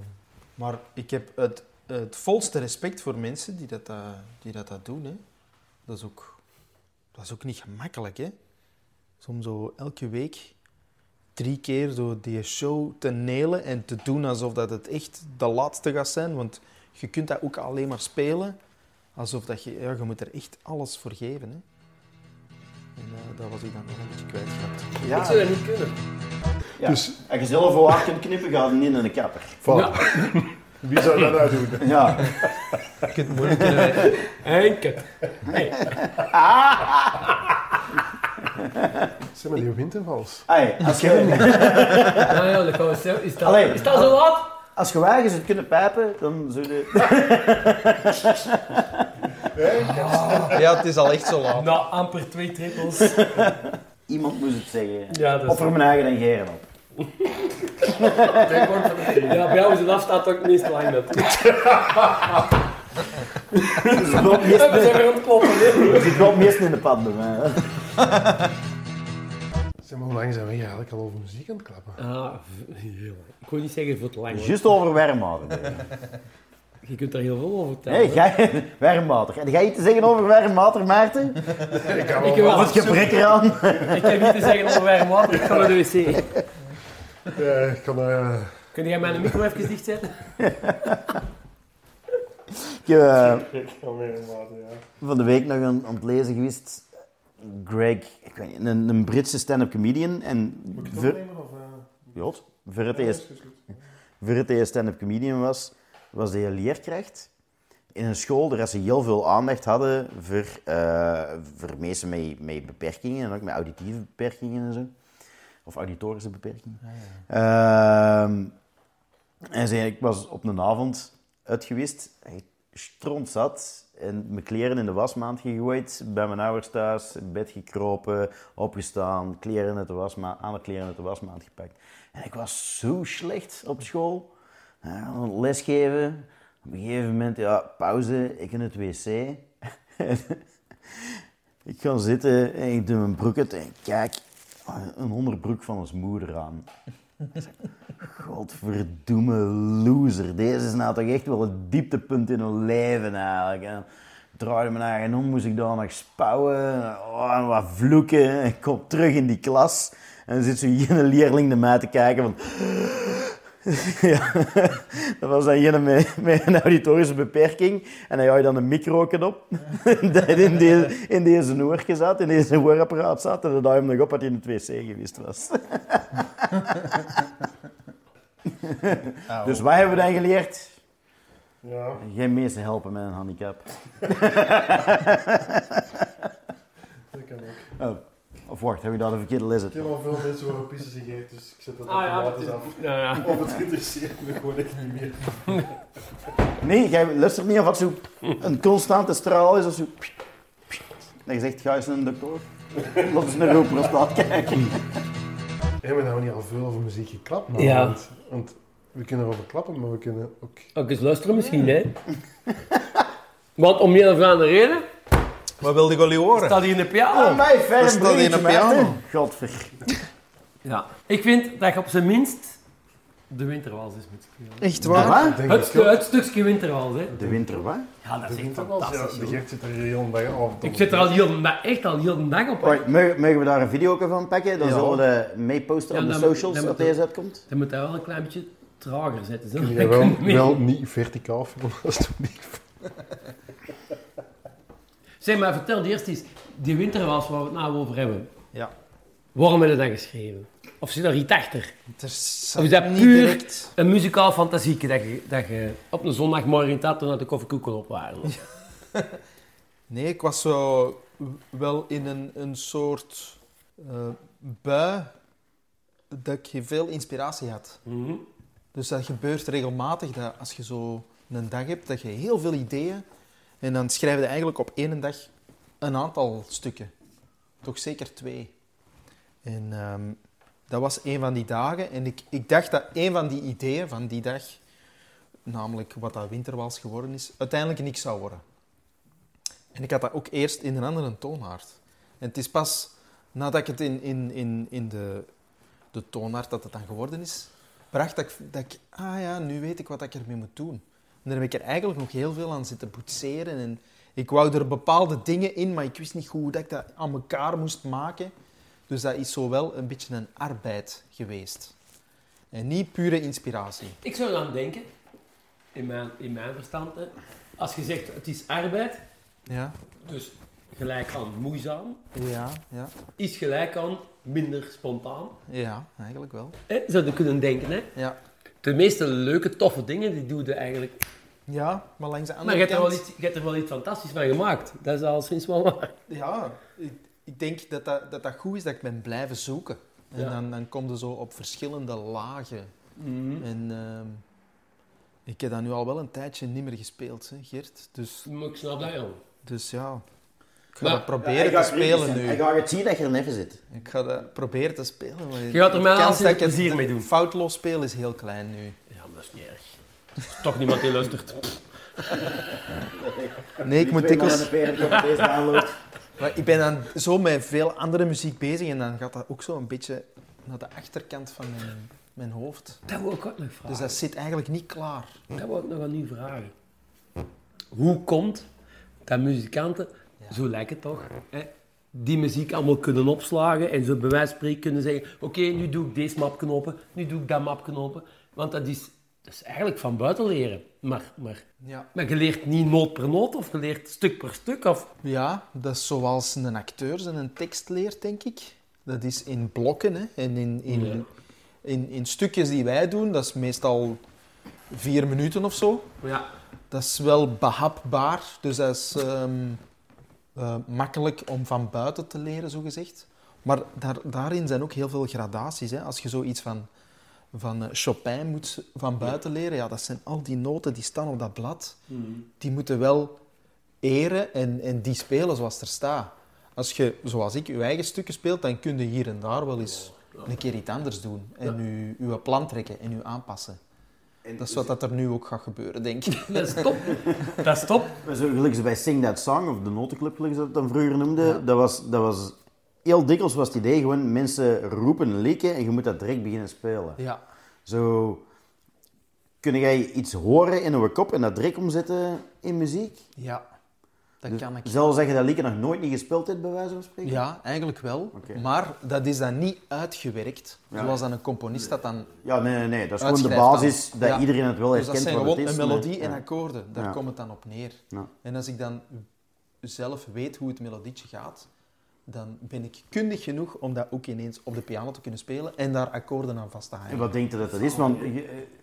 Maar ik heb het, het volste respect voor mensen die dat, eh, die dat, dat doen. Hè. Dat, is ook, dat is ook niet gemakkelijk. Hè. Om zo elke week drie keer zo die show te nelen en te doen alsof dat het echt de laatste gaat zijn. Want je kunt dat ook alleen maar spelen alsof dat je... Ja, je moet er echt alles voor geven. Hè. En eh dat was ik dan nog een beetje kwijtgeraakt.
Ik zou dat niet kunnen.
Ja.
Dus-
Als je zelf voor kunt knippen, gaat het niet in een kapper.
Voilà. Wie zou dat nou doen?
Ja.
Je kunt moeilijk kunnen...
Enkel.
Zeg maar, die wintervals.
Hey, als je,
ja, dat kan we zelf. Is dat,
Allee.
is dat zo laat?
als je wagens het kunnen pijpen, dan zul je...
Ja, het is al echt zo laat.
Na amper twee trippels.
Iemand moest het zeggen.
Ja, dat is
Of voor mijn eigen en geren op.
Ja, bij jou is de afstand ook het meest lang dat.
Er zit wel het
We zijn weer aan het kloppen, hè.
er zit wel het meest in de pad bij mij. hè.
Zeg maar, hoe lang zijn we hier eigenlijk al over muziek aan het klappen?
Ah, v- heel lang. Ik wil niet zeggen voor te lang. hoor.
Juist over warmwater.
Je kunt daar heel veel over
Hé,
vertellen.
hey, jij, warmwater. En ga je iets te zeggen over warmwater, Maarten?
Ik
heb wel-
Of het gebrek eraan?
Ik heb niet te zeggen over warm water, ik ga naar de wc.
Ja, ik kan... eh,
Kun jij mijn micro even dichtzetten?
Ik heb
ja.
van de week nog aan, aan het lezen geweest. Greg, ik weet niet, een, een Britse stand-up comedian. En
Moet ik het opnemen of... eh?
voor het
Ja,
eerst voor stand-up comedian was, was hij leerkracht in een school waar ze heel veel aandacht hadden voor, eh, voor mensen met, met beperkingen en ook met auditieve beperkingen en zo. Of auditorische beperkingen. Ehm, en zei, ik was op een avond uit geweest, echt strontzat, en mijn kleren in de wasmaand gegooid, bij mijn ouders thuis, in bed gekropen, opgestaan, kleren uit de wasmaand, aan de kleren uit de wasmaand gepakt. En ik was zo slecht op school. Ja, lesgeven, Op een gegeven moment, ja, pauze, ik in het wc. ik ga zitten en ik doe mijn broek uit en kijk een onderbroek van ons moeder aan. Godverdomme loser. Deze is nou toch echt wel het dieptepunt in hun leven eigenlijk. En draaide me naar en om, moest ik daar nog spouwen. Oh, en wat vloeken. Ik kom terug in die klas. En dan zit zo'n leerling naar mij te kijken van... ja, dat was dan met, met een auditorische beperking. En dan had je dan een micro op. dat in, deze, in deze oortje zat, in deze hoorapparaat zat. En dan had je hem nog op dat hij in het wc geweest was. dus wat hebben we dan geleerd?
Ja.
Geen mensen helpen met een handicap.
Dat kan ook.
Oh. Of wacht, heb je daar de verkeerde les
Ik heb al veel mensen horen pissen sigaren, dus ik zet dat
Ah ja,
automatisch
dat
af.
ja, ja.
Of het interesseert me gewoon echt niet meer.
Nee, jij luistert niet of wat zo een constante straal is of zo. Dat je zegt, ga eens naar een dokter. Laat eens naar een prostaat kijken.
We hebben nou niet al veel over muziek geklapt, man.
Ja.
Want, want we kunnen erover klappen, maar we kunnen ook...
Ook eens luisteren misschien, hè. Want om een of andere reden
Wat wilde jullie horen?
staat hij in de piano.
Ah, mij, fijn
Dat staat in een piano.
Godver.
Ja. Ik vind dat je op zijn minst de winterwals is moet spelen.
Echt
De
waar?
Ik denk
Het, stu- het stukje winterwals, hè.
De winter wat?
Ja, dat
de
is echt
winterwals, ja,
fantastisch.
de. Gert zit er heel dag af.
Ik zit er al heel de dag, echt al heel de dag op.
Right, mogen, we daar een video van pakken? Dan
Ja.
zullen we de mee posten
Ja,
op de socials dat deze uitkomt.
Dan moet hij wel een klein beetje trager zetten. Zo.
Wel, wel niet verticaal filmen, alsjeblieft.
Zeg maar, vertel eerst eens, die winterwals waar we het nou over hebben.
Ja.
Waarom heb je dat geschreven? Of zit er iets achter?
Er is
Of is dat
niet
puur
direct...
een muzikaal fantasieke dat je, dat je op een zondagmorgen staat naar de koffiekoeken op waren?
Nee, ik was zo wel in een, een soort eh, bui dat ik veel inspiratie had.
Mhm.
Dus dat gebeurt regelmatig, dat als je zo een dag hebt, dat je heel veel ideeën... En dan schrijf je eigenlijk op één dag een aantal stukken. Toch zeker twee. En ehm, dat was een van die dagen. En ik, ik dacht dat een van die ideeën van die dag, namelijk wat dat winterwals geworden is, uiteindelijk niks zou worden. En ik had dat ook eerst in een andere toonaard. En het is pas nadat ik het in, in, in, in de, de toonaard dat het dan geworden is, bracht dat ik, dat ik, ah ja, nu weet ik wat ik ermee moet doen. En daar heb ik er eigenlijk nog heel veel aan zitten boetseren. En ik wou er bepaalde dingen in, maar ik wist niet goed hoe dat ik dat aan elkaar moest maken. Dus dat is zo wel een beetje een arbeid geweest. En niet pure inspiratie.
Ik zou dan denken, in mijn, in mijn verstand, hè, als je zegt het is arbeid,
Ja,
dus gelijk aan moeizaam,
ja, ja.
is gelijk aan minder spontaan.
Ja, eigenlijk wel.
Hè? Zou je kunnen denken, hè?
Ja,
De meeste leuke, toffe dingen, die doe je eigenlijk.
ja maar langs de
Maar
andere
je hebt, er wel iets, je hebt er wel iets fantastisch van gemaakt. Dat is al sinds wel waar.
Ja, ik, ik denk dat dat, dat dat goed is dat ik ben blijven zoeken. En
Ja.
dan, dan kom je zo op verschillende lagen.
Mhm.
En ehm, ik heb dat nu al wel een tijdje niet meer gespeeld, hè, Geert. Dus,
Maar ik snap dat,
dus ja, ik ga
Maar-
dat proberen te spelen nu.
Ik ga het zien dat je er even zit.
Ik ga dat proberen te spelen.
Je gaat er mij
kans dat ik het
plezier mee doen.
Foutloos speel is heel klein nu.
Ja, maar dat is niet erg. Er is toch niemand die luistert.
Nee, ik moet dikwijls...
deze download.
Maar ik ben dan zo met veel andere muziek bezig en dan gaat dat ook zo een beetje naar de achterkant van mijn, mijn hoofd.
Dat wil ik ook nog vragen.
Dus dat zit eigenlijk niet klaar.
Dat wil ik nog aan u vragen. Hoe komt dat muzikanten, zo lijkt het toch, hè, die muziek allemaal kunnen opslagen en zo bij wijze van spreken kunnen zeggen oké, nu doe ik deze map knopen, nu doe ik dat map knopen. Want dat is, dat is eigenlijk van buiten leren. Maar, maar,
Ja.
maar je leert niet noot per noot of je leert stuk per stuk. Of,
Ja, dat is zoals een acteur zijn een tekst leert, denk ik. Dat is in blokken hè. en in, in,
Ja.
in, in stukjes die wij doen. Dat is meestal vier minuten of zo.
ja.
Dat is wel behapbaar, dus dat is ehm, eh, makkelijk om van buiten te leren, zogezegd. Maar daar, daarin zijn ook heel veel gradaties. Hè. Als je zoiets van, van eh, Chopin moet van buiten leren, ja, dat zijn al die noten die staan op dat blad. Die moeten wel eren en, en die spelen zoals er staat. Als je, zoals ik, je eigen stukken speelt, dan kun je hier en daar wel eens een keer iets anders doen. En je, je plan trekken en je aanpassen.
En
Dat is wat dat er nu ook gaat gebeuren, denk ik.
Dat is top. Dat is top.
Ze bij Sing That Song, of de notenclub, ze dat dan vroeger noemden, dat, was, dat was... Heel dikwijls was het idee gewoon, mensen roepen liedje en je moet dat direct beginnen spelen.
Ja.
Zo... Kun jij iets horen in een kop en dat direct omzetten in muziek?
Ja, dat
Dus
kan ik.
Zelfs dat liedje nog nooit niet gespeeld hebt, bij wijze van spreken?
Ja, eigenlijk wel. Maar dat is dan niet uitgewerkt, zoals dan een componist dat dan...
Ja, nee, nee, nee. Dat is gewoon de
dan.
basis dat
Ja.
iedereen het wel
Dus dat
herkent
zijn gewoon een melodie en akkoorden. Daar komt het dan op neer. En als ik dan zelf weet hoe het melodietje gaat, dan ben ik kundig genoeg om dat ook ineens op de piano te kunnen spelen en daar akkoorden aan vast te
En
hangen.
wat denkt je dat dat is? Want eh,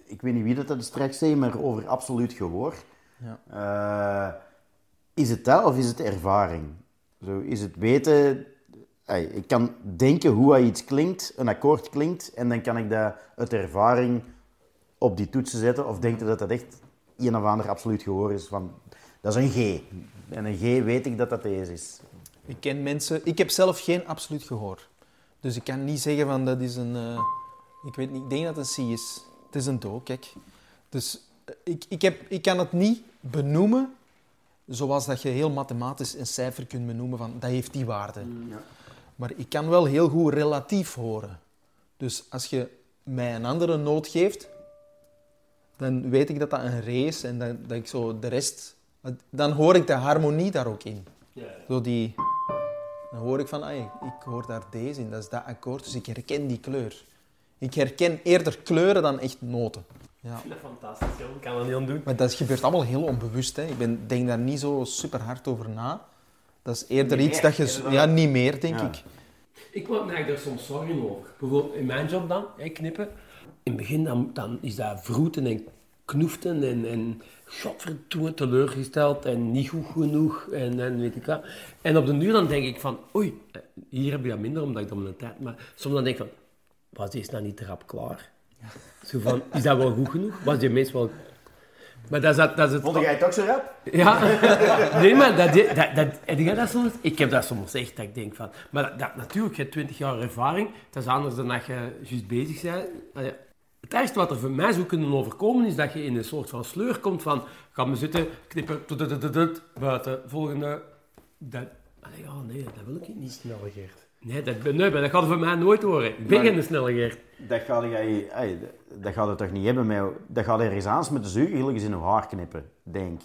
ik weet niet wie dat, dat straks zei, maar over absoluut gehoor.
Ja.
Eh, is het dat of is het ervaring? Zo, is het weten... ik kan denken hoe iets klinkt, een akkoord klinkt, en dan kan ik dat uit ervaring op die toetsen zetten. Of denkt je dat dat echt een of ander absoluut gehoor is? Van, dat is een G. En een G weet ik dat dat deze is.
Ik ken mensen... Ik heb zelf geen absoluut gehoor. Dus ik kan niet zeggen van dat is een... eh, ik weet niet, denk dat het een C is. Het is een Do, kijk. Dus eh, ik, ik, heb, ik kan het niet benoemen zoals dat je heel mathematisch een cijfer kunt benoemen van dat heeft die waarde. Maar ik kan wel heel goed relatief horen. Dus als je mij een andere noot geeft, dan weet ik dat dat een re is en dat, dat ik zo de rest... Dan hoor ik de harmonie daar ook in. Zo die... Dan hoor ik van, ik hoor daar deze in, dat is dat akkoord, dus ik herken die kleur. Ik herken eerder kleuren dan echt noten. Ja.
Ik vind dat fantastisch, joh. Ik kan dat niet aan doen.
Maar dat gebeurt allemaal heel onbewust. Hè. Ik ben, denk daar niet zo super hard over na. Dat is eerder iets dat je... Ja, niet meer, denk
Ja.
ik.
Ik maak daar soms zorgen over. Bijvoorbeeld in mijn job dan, hè, knippen. In het begin dan, dan is dat vroeten en knoeften en, en godverdomme teleurgesteld en niet goed genoeg en, en weet ik wat. En op de duur dan denk ik van, oei, eh, hier heb je dat minder omdat ik dan mijn tijd... Maar soms dan denk ik van, was deze nou niet rap klaar? Zo van, is dat wel goed genoeg? Was die meest wel... Maar dat is, dat, dat is het...
Vond jij het ook zo rap?
Ja, nee, maar dat, dat, dat, heb jij dat soms? Ik heb dat soms echt, dat ik denk van... Maar dat, dat- natuurlijk, je hebt 20 jaar ervaring, dat is anders dan dat je juist bezig bent. Allee, Het ergste wat er voor mij zou kunnen overkomen, is dat je in een soort van sleur komt van... Ga me zitten, knippen, buiten, volgende... Dat, ja, nee, dat wil ik niet.
Snelle Geert.
Nee, dat, nee, maar dat gaat voor mij nooit horen. Ik ben
Maar-
geen snelle Geert.
Dat gaat, jij, ey, dat gaat het toch niet hebben met... Dat gaat ergens aan met de zuigen, gelijk eens in uw haar knippen, denk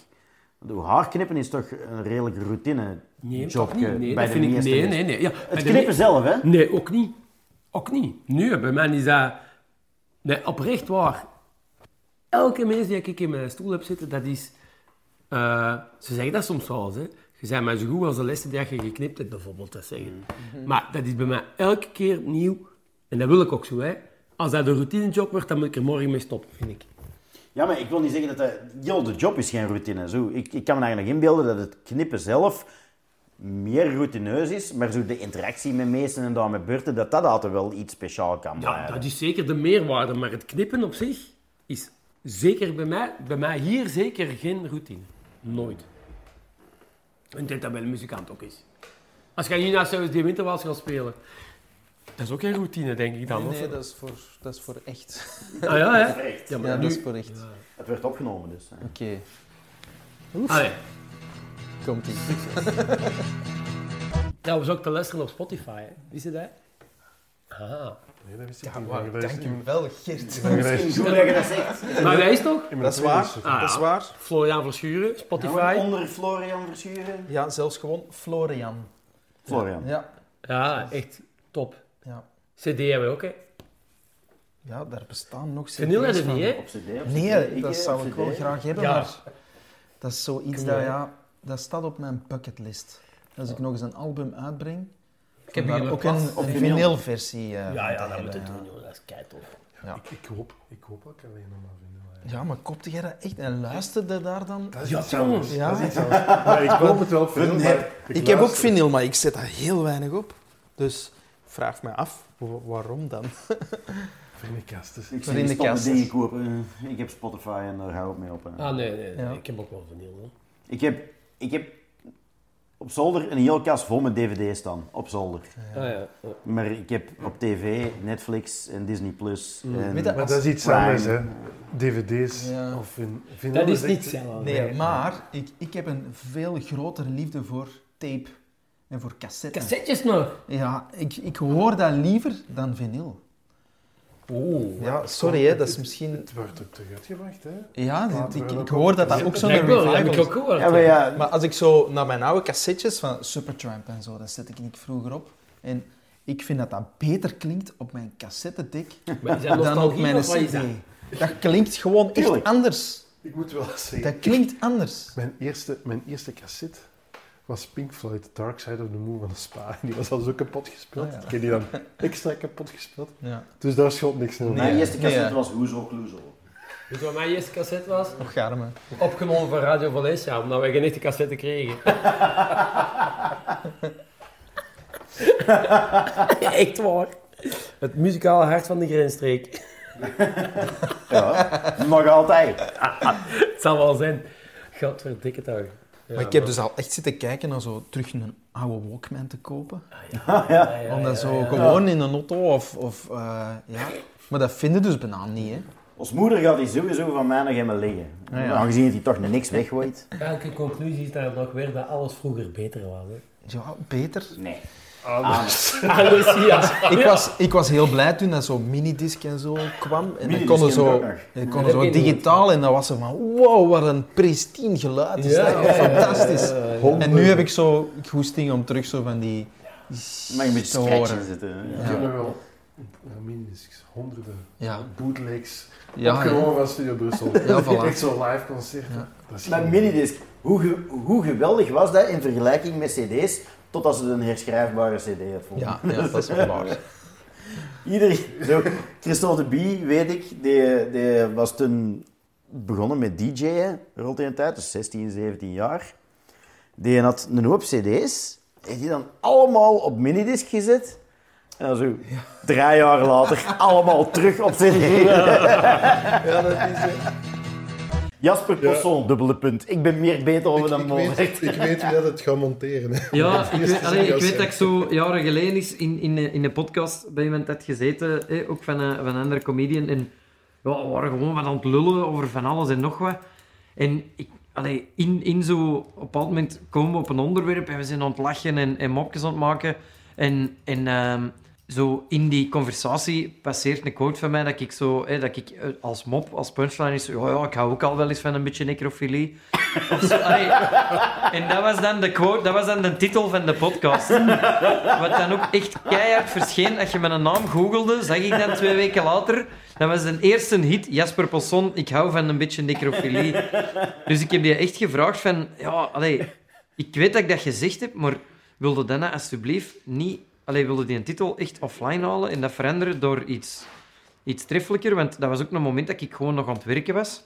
Want uw haar knippen is toch een redelijke routine
Nee, niet. Nee,
bij
dat
de
vind ik...
meeste
Nee, nee, nee. Ja,
Het
de
knippen zelf, hè?
Nee, ook niet. Ook niet. Nee, bij mij is dat... Nee, oprecht waar. Elke mens die ik in mijn stoel heb zitten, dat is... eh, ze zeggen dat soms wel eens, hè. Je bent maar zo goed als de lessen die je geknipt hebt, bijvoorbeeld, dat zeggen. Maar dat is bij mij elke keer nieuw. En dat wil ik ook zo, hè. Als dat een routinejob wordt, dan moet ik er morgen mee stoppen, vind ik.
Ja, maar ik wil niet zeggen dat dat... Yo, de job is geen routine. Zo, ik, ik kan me eigenlijk inbeelden dat het knippen zelf meer routineus is, maar zo de interactie met meesten en dan met beurten, dat dat altijd wel iets speciaal kan
Ja,
blijven.
dat is zeker de meerwaarde, maar het knippen op zich is zeker bij mij, bij mij hier zeker geen routine. Nooit. En ik denk dat bij een muzikant ook is. Als je hier naast zelfs die winterwals gaat spelen, dat is ook geen routine, denk ik dan.
Nee, nee, dat is voor, dat is voor echt.
Ah ja, hè?
Echt.
Ja, maar
Ja,
nu...
dat is voor echt.
Het werd opgenomen, dus. hè.
Oké,
Allee.
komt ie.
Ja, we ook te luisteren op Spotify, hè. Wist je dat? Ah.
Nee, dat wist ik
Ja,
niet. is
Geert.
dat is
Goed dat je dat zegt.
Maar dat is toch?
Dat is waar.
Ah,
Dat is waar.
Florian Verschuren, Spotify.
Onder Florian Verschuren.
Ja, zelfs gewoon Florian.
Florian.
Ja.
Ja, echt top.
Ja.
CD hebben we ook, hè.
ja, daar bestaan nog
Vinyl
CD's
hebben we
van.
niet, hè?
Op CD, op
Nee,
CD.
dat
eh,
zou ik
CD.
wel graag hebben,
Ja.
maar dat is zoiets dat, ja, dat staat op mijn bucketlist. Als ik nog eens een album uitbreng,
Ik heb
daar
hier
ook
een
een,
vinyl.
vinylversie eh,
Ja,
van
ja, dat
hebben,
moet je
ja.
doen, joh. Dat is keitof.
Ja.
Ik, ik, hoop, ik hoop ook alleen nog maar vinden.
Ja, maar kopte jij dat echt en luisterde daar dan?
Dat is
Ja,
iets
jongens.
anders.
Ja.
Dat is iets anders. Maar ik koop het wel veel, maar
Ik heb ook vinyl, maar ik zet dat heel weinig op. Dus vraag me af, wa- waarom dan?
Van de kast. Dus.
Ik
in de
dingen kopen. Ik heb Spotify en daar hou ik mee op. hè.
Ah, nee, nee. nee.
Ja.
Ik heb ook wel vinyl, hoor.
Ik heb... Ik heb op zolder een heel kast vol met dvd's staan. Op zolder.
Ah, ja. ja.
Maar ik heb op tv Netflix en Disney Plus. En...
Weet je,
Maar dat is iets
Prime.
anders, hè. DVD's
Ja.
of in vinyl
Dat is
echt-
niet.
Nee, maar ik, ik heb een veel grotere liefde voor tape en voor cassetten.
Cassettes nog.
Ja, ik, ik hoor dat liever dan vinyl.
Oeh.
Ja, sorry, hè, dat is misschien...
Het wordt ook terug uitgebracht, hè.
Ja, ik, ik hoor dat dat ook zo'n
dat heb
revival
ik ook gehoord.
Ja, maar ja,
Maar als ik zo naar mijn oude cassettes van Supertramp en zo, dat zet ik niet vroeger op. En ik vind dat dat beter klinkt op mijn cassettedek dan op mijn cd.
dat?
Dat klinkt gewoon echt anders.
Ik moet wel zeggen,
Dat klinkt anders.
mijn eerste, mijn eerste cassette was Pink Floyd, Dark Side of the Moon van de Spa. Die was al zo kapot gespeeld.
Ah, ja.
Ik heb die dan extra kapot gespeeld.
Ja.
Dus daar schot niks
mijn
Nee.
eerste cassette
Nee, ja.
was Hoezo Kloezo.
Weet je wat mijn eerste cassette was?
Nog garmen.
Opgenomen van Radio Valencia, omdat wij geen echte cassette kregen. Echt waar. Het muzikale hart van de grensstreek.
Ja, nog altijd.
Het zal wel zijn. Godverdikke toch. Ja,
Maar ik heb dus al echt zitten kijken naar zo terug een oude Walkman te kopen.
ja, ja,
Om dat
ja,
zo
ja.
gewoon in een auto of... of eh, ja. Maar dat vinden dus bijna niet, hè.
Ons moeder gaat die sowieso van mij nog helemaal liggen.
Ah, ja.
Aangezien hij toch niks weggooit.
Elke conclusie is daar nog weer dat alles vroeger beter was. Hè.
Ja, beter.
Nee.
Anders.
Alles, ja.
Ik was, ik was heel blij toen dat zo'n minidisc en zo kwam. En dan konden zo, dan
Dat
konden zo digitaal en dan was ze van wow, wat een pristien geluid. Is
Ja,
dat? Fantastisch.
ja, ja, ja.
Honderd-
En nu heb ik zo goesting om terug zo van die...
Mag je een beetje
te horen.
zitten.
Ik
Ja.
heb nog wel ja, minidiscs, honderden
Ja,
bootlegs
ja,
opgenomen van Studio Brussel.
Ja, voilà.
Echt zo'n live concert. Geen-
minidisc. Hoe, ge- hoe geweldig was dat in vergelijking met cd's, totdat ze een herschrijfbare cd had vonden.
ja, ja, dat is wel waar.
Ieder, zo, Christophe de Bie, weet ik, die, die was toen begonnen met DJ'en rond die tijd, dus 16, 17 jaar. Die had een hoop cd's, en die dan allemaal op minidisc gezet. En dan zo, drie jaar later, allemaal terug op cd.
Ja, dat is...
Jasper Posson, dubbele punt. Ik ben meer beter over dan
ik,
Mo.
weet, ik weet wie dat het gaat monteren. hè.
Ja, ik weet, allee, ik dat ik zo jaren geleden is in, in, in een podcast bij iemand had gezeten, hè, ook van een, van een andere comedian. En ja, we waren gewoon wat aan het lullen over van alles en nog wat. En ik, allee, in, in zo, op een bepaald moment komen we op een onderwerp en we zijn aan het lachen en, en mopjes aan het maken. En, en ehm, zo in die conversatie passeert een quote van mij dat ik zo, dat ik eh, als mop, als punchline is, ja, ja, ik hou ook al wel eens van een beetje necrofilie. En dat was dan de quote, dat was dan de titel van de podcast. Wat dan ook echt keihard verscheen. Als je mijn naam googelde, zag ik dan twee weken later. Dat was de eerste hit, Jasper Posson, ik hou van een beetje necrofilie. Dus ik heb je echt gevraagd van, ja, allee, ik weet dat ik dat gezegd heb, maar wilde dan alsjeblieft niet, allee, wilde die een titel echt offline halen en dat veranderen door iets, iets treffelijker? Want dat was ook een moment dat ik gewoon nog aan het werken was.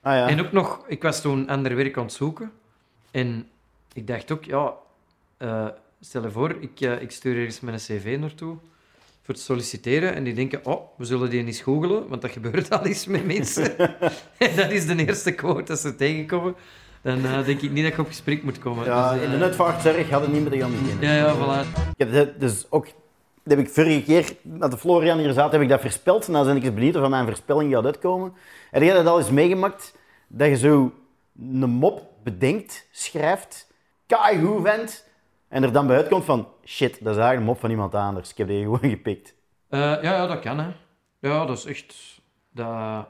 Ah ja.
En ook nog, ik was toen ander werk aan het zoeken. En ik dacht ook, ja, eh, stel je voor, ik, eh, ik stuur ergens mijn cv naartoe voor te solliciteren. En die denken, oh, we zullen die eens googelen, want dat gebeurt al eens met mensen. en dat is de eerste quote dat ze tegenkomen. Dan eh, denk ik niet dat ik op gesprek moet komen.
Ja,
Dus, eh,
in de netvaartzorg hadden niet meer de gaan beginnen.
Ja, ja, voilà.
Ik heb dus ook, dat heb ik vorige keer, dat de Florian hier zat, heb ik dat voorspeld. En dan ben ik eens benieuwd of van mijn voorspelling gaat uitkomen. Heb jij dat al eens meegemaakt? Dat je zo een mop bedenkt, schrijft, keigoed vindt, en er dan bij uitkomt van, shit, dat is eigenlijk een mop van iemand anders. Ik heb die gewoon gepikt.
Eh, ja, ja, dat kan, hè. Ja, dat is echt... Dat...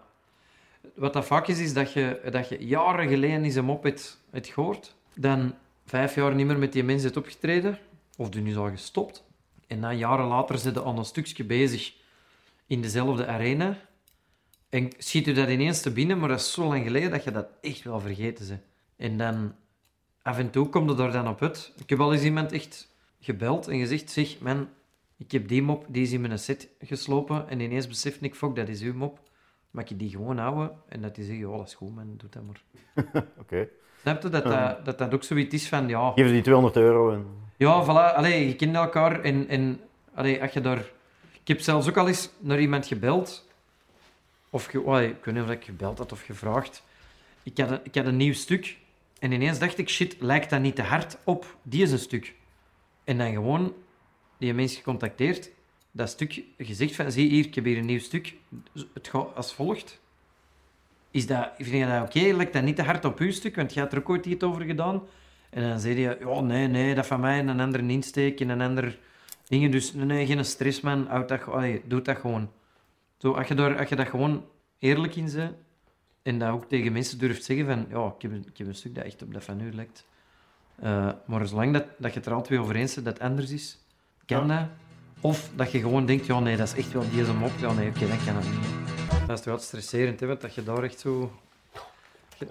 Wat dat vaak is, is dat je, dat je jaren geleden eens een mop hebt, hebt gehoord, dan vijf jaar niet meer met die mensen hebt opgetreden, of die nu al gestopt, en dan jaren later zit je aan een stukje bezig in dezelfde arena, en schiet je dat ineens te binnen, maar dat is zo lang geleden dat je dat echt wel vergeten bent. En dan, af en toe komt er dan op uit. Ik heb al eens iemand echt gebeld en gezegd, zeg, man, ik heb die mop, die is in mijn set geslopen. En ineens besefte ik, fuck, dat is uw mop. Mag ik die gewoon houden? En dat die zegt, ja, dat is goed, man, doe dat maar.
Oké.
Snap je? Dat dat, dat dat ook zoiets is van, ja...
Geef ze die 200 euro en...
Ja, voilà. Allee, je kent elkaar en, en allee, als je daar... Ik heb zelfs ook al eens naar iemand gebeld. Of ge... oh, ik weet niet of ik gebeld had of gevraagd. Ik had, een, ik had een nieuw stuk. En ineens dacht ik, shit, lijkt dat niet te hard op die is een stuk? En dan gewoon die mens gecontacteerd, dat stuk gezegd van, zie hier, ik heb hier een nieuw stuk. Het gaat als volgt. Is dat, vind je dat oké? Lijkt dat niet te hard op uw stuk? Want je had er ook ooit iets over gedaan. En dan zei hij, ja, nee, nee, dat van mij een andere insteek en een ander dingen. Dus nee, geen stress, man. Houd dat, allee, doe dat gewoon. Zo, als, je daar, als je dat gewoon eerlijk in bent en dat ook tegen mensen durft zeggen van, ja, ik heb, een- ik heb een stuk dat echt op dat van u lijkt. Eh, maar zolang dat, dat je het er al twee over eens bent dat het anders is, kan dat. Of dat je gewoon denkt, ja nee, dat is echt wel die is hem op. Ja nee, oké, dat kan het niet. Dat is wel stresserend, hè, want dat je daar echt zo...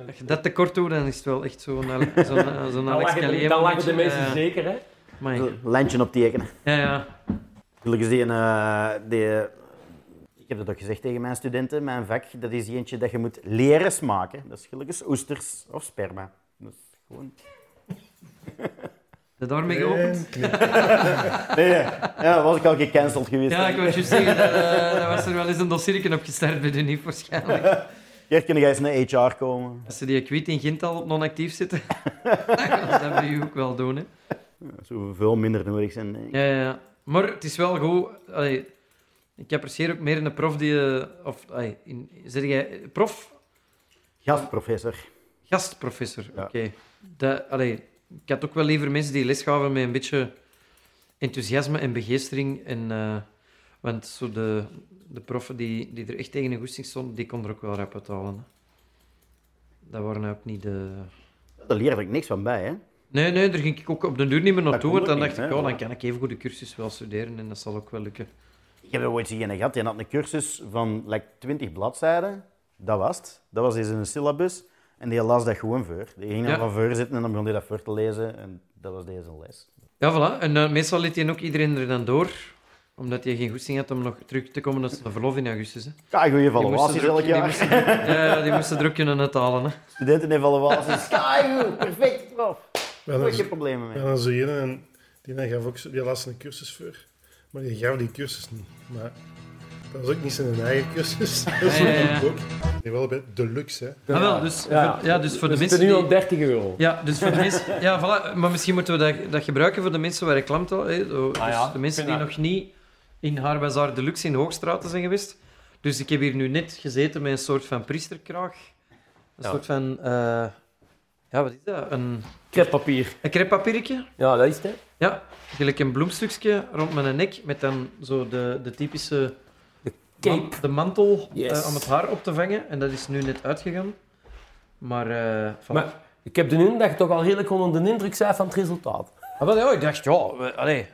Als je dat tekort doet, dan is het wel echt zo'n zo'n zo'n
Dan lachen, de, dan lachen de mensen
Ja,
zeker, hè?
lijntje optekenen.
Ja, ja.
Gelukkig is die, een, eh, die, ik heb dat ook gezegd tegen mijn studenten, mijn vak, dat is eentje dat je moet leren smaken. Dat is gelukkig oesters of sperma. Dat is gewoon...
Heb je daarmee geopend?
Nee, ja, was ik al gecanceld geweest.
Ja, ik wou juist zeggen, dat, eh, was er wel eens een dossiertje op gestart bij de NIF waarschijnlijk.
Hier kun je eens naar HR komen.
Als ze die kwiet in Gint al op non-actief zitten, dat wil je ook wel doen, hè.
Dat zou veel minder nodig zijn. denk ik.
Ja, ja, ja. Maar het is wel goed. Allee, ik apprecieer ook meer een prof die... eh, Of, allee, in, zeg jij prof?
Gastprofessor.
Gastprofessor,
Ja.
oké. Dat- allee, Ik had ook wel liever mensen die les gaven met een beetje enthousiasme en begeestering. En, eh, want zo de, de proffen die, die er echt tegen een goesting stonden, die konden er ook wel rap uithalen. Hè. Dat waren ook niet de...
Daar leer ik niks van bij, hè.
Nee, nee, daar ging ik ook op de duur niet meer naartoe. Want dan dacht
niet,
ik, ja, dan kan ik even goed de cursus wel studeren en dat zal ook wel lukken.
Ik heb er ooit zien gehad, die had een cursus van like, 20 bladzijden. Dat was het. Dat was deze een syllabus. En die las dat gewoon voor. Die ging dan
Ja.
van voor zitten en dan begon hij dat voor te lezen. En dat was deze les.
Ja, voilà. En eh, meestal liet hij ook iedereen er dan door, omdat hij geen goesting had om nog terug te komen naar zijn verlof in augustus. Hè.
Ja, goede
Die
evaluaties
er
elk
die
jaar.
moesten- Ja, die moesten er ook kunnen uithalen. Hè.
Studenten-evaluaties. Kijk, perfect. Prof.
Ja,
Daar heb geen problemen mee.
ja, dan zo een en die dan gaf ook die las een cursus voor, maar die gaf die cursus niet. Maar dat was ook niet zijn eigen cursus. Dat is
Ja, ja,
ook
ja.
een boek. Die wel bij Deluxe, hè.
Ah, wel, dus,
Ja.
voor, ja, dus voor de
We
mensen
zitten nu
die...
op 30 euro.
Ja, dus voor de mensen... Ja, voilà. Maar misschien moeten we dat, dat gebruiken voor de mensen waar ik klant al... Hè. Dus
Ah ja,
de mensen die nog niet in Haarbazaar Deluxe in de Hoogstraten zijn geweest. Dus ik heb hier nu net gezeten met een soort van priesterkraag. Een
Ja.
soort van... eh, ja, wat is dat? Een,
Kreppapier.
een crepepapiertje.
Ja, dat is het, hè.
Ja, gelijk een bloemstukje rond mijn nek met dan zo de, de typische
cape.
man- de mantel
Yes.
eh, om het haar op te vangen. En dat is nu net uitgegaan. Maar.
Maar ik heb de indruk dat je toch al redelijk onder de indruk bent van het resultaat.
Ah, wel, ja, ik dacht, ja, we- allee,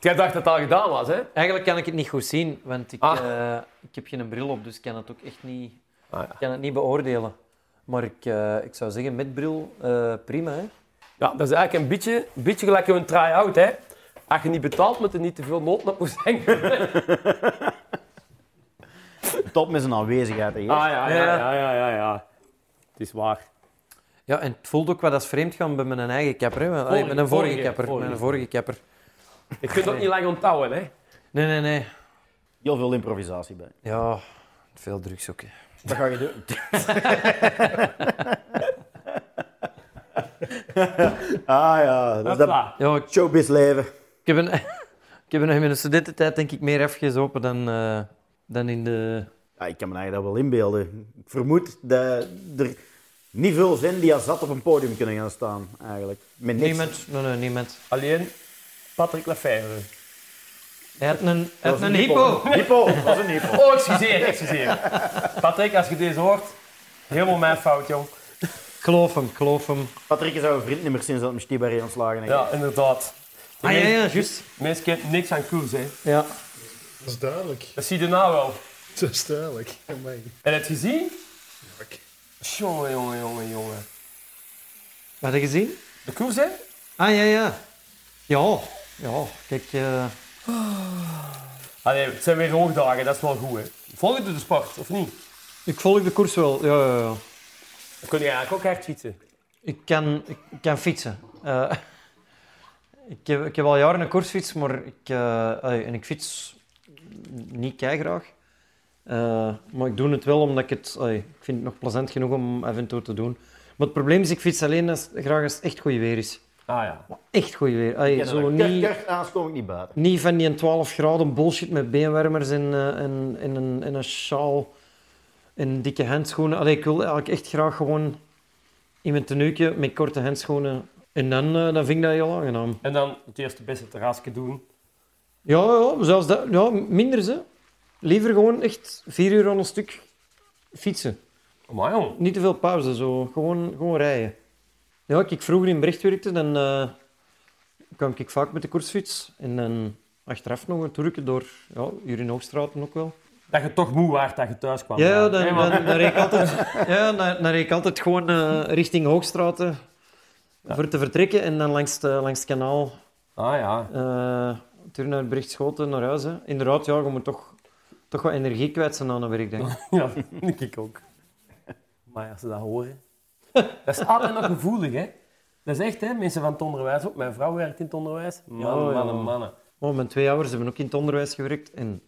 Jij dacht dat het al gedaan was, hè?
eigenlijk kan ik het niet goed zien, want ik,
Ah.
eh, ik heb geen bril op, dus ik kan het ook echt niet,
Ah, ja.
kan het niet beoordelen. Maar ik, ik zou zeggen, met bril, prima. Hè?
Ja, dat is eigenlijk een beetje, een beetje gelijk een try-out, hè. Als je niet betaalt, moet je niet te veel noten op moest hangen.
Top met zijn aanwezigheid. Hè.
Ah, ja, ja, ja, ja, ja, ja. Het is waar.
Ja, en het voelt ook wat als vreemd gaan bij mijn eigen kapper. Hè? Allee,
Vorige,
met een vorige,
vorige,
kapper.
vorige.
Met een vorige kapper.
Je kunt het ook niet lang onthouden, hè.
Nee, nee, nee.
Heel veel improvisatie bij.
Ja, veel drugs ook. hè.
Wat ga je doen? ah ja, dat is dat
Hopla.
Ja, ik,
showbiz leven.
ik heb een, ik heb een, in mijn studententijd denk ik meer afgezopen dan, eh, dan in de...
Ja, ik kan me eigenlijk dat wel inbeelden. Ik vermoed dat er niet veel zijn die als zat op een podium kunnen gaan staan, eigenlijk. Met niks.
Niemand. Nee, nee, niemand.
Alleen Patrick Lefevre.
Hij had een, hij
Dat
had een hypo.
Hypo, dat was een hypo.
Oh, excuseer, excuseer. Patrick, als je deze hoort, helemaal mijn fout, jong.
Geloof hem, geloof hem.
Patrick is our vriendnummer sinds dat hem Stibaré ontslagen heeft.
Ja, inderdaad.
Ah ja, ja, juist.
Mensen kent niks aan koers, hè.
Ja.
Dat is duidelijk.
Dat zie je nou wel.
Dat is duidelijk. Amai.
En het gezien?
Fuck.
Jongen, jongen, jongen, jongen.
Had je gezien?
De koers, hè?
Ah, ja, ja. Ja, ja. Kijk, eh,
Allee, het zijn weer hoogdagen, dat is wel goed, hè. Volg je de sport, of niet?
ik volg de koers wel. Ja, ja, ja.
Dan kun je eigenlijk ook hard fietsen.
Ik kan, ik kan fietsen. Eh, ik, heb, ik heb al jaren een koersfiets, maar ik, eh, en ik fiets niet graag. maar ik doe het wel omdat ik het... ik vind het nog plezant genoeg om af en toe te doen. Maar het probleem is, ik fiets alleen als, graag als het echt goed weer is.
Ah ja.
Echt goed weer.
Ja,
zo niet,
ik niet buiten.
niet van die 12 graden bullshit met beenwarmers en, eh, en, en, een, en een sjaal en dikke handschoenen. Allee, ik wil eigenlijk echt graag gewoon in mijn tenuutje met korte handschoenen. En dan, eh, dan vind ik dat heel aangenaam.
En dan het eerste beste terrasje doen.
Ja, ja, zelfs dat. Ja, minder ze. Liever gewoon echt vier uur aan een stuk fietsen.
Maar jong.
Niet te veel pauze, zo. Gewoon, gewoon rijden. Ja, als ik vroeger in Brecht werkte, dan eh, kwam ik vaak met de koersfiets. En dan achteraf nog een toertje door, ja, hier in Hoogstraten ook wel.
Dat je toch moe waart dat je thuis kwam.
Ja, dan, dan, reed ik altijd, ja, dan, dan reed ik altijd gewoon eh, richting Hoogstraten voor te vertrekken. En dan langs, de, langs het kanaal
Ah ja.
eh terug naar Brecht Schoten, naar huis. Hè. Inderdaad, ja, je moet toch, toch wat energie kwijt zijn aan een werk, denk ik.
Ja, denk ik ook. Maar als ze dat horen... Dat is altijd nog gevoelig, hè. Dat is echt, hè. Mensen van het onderwijs ook. Mijn vrouw werkt in het onderwijs. Mannen,
Ja, ja.
mannen, mannen.
Oh, mijn twee ouders hebben ook in het onderwijs gewerkt. En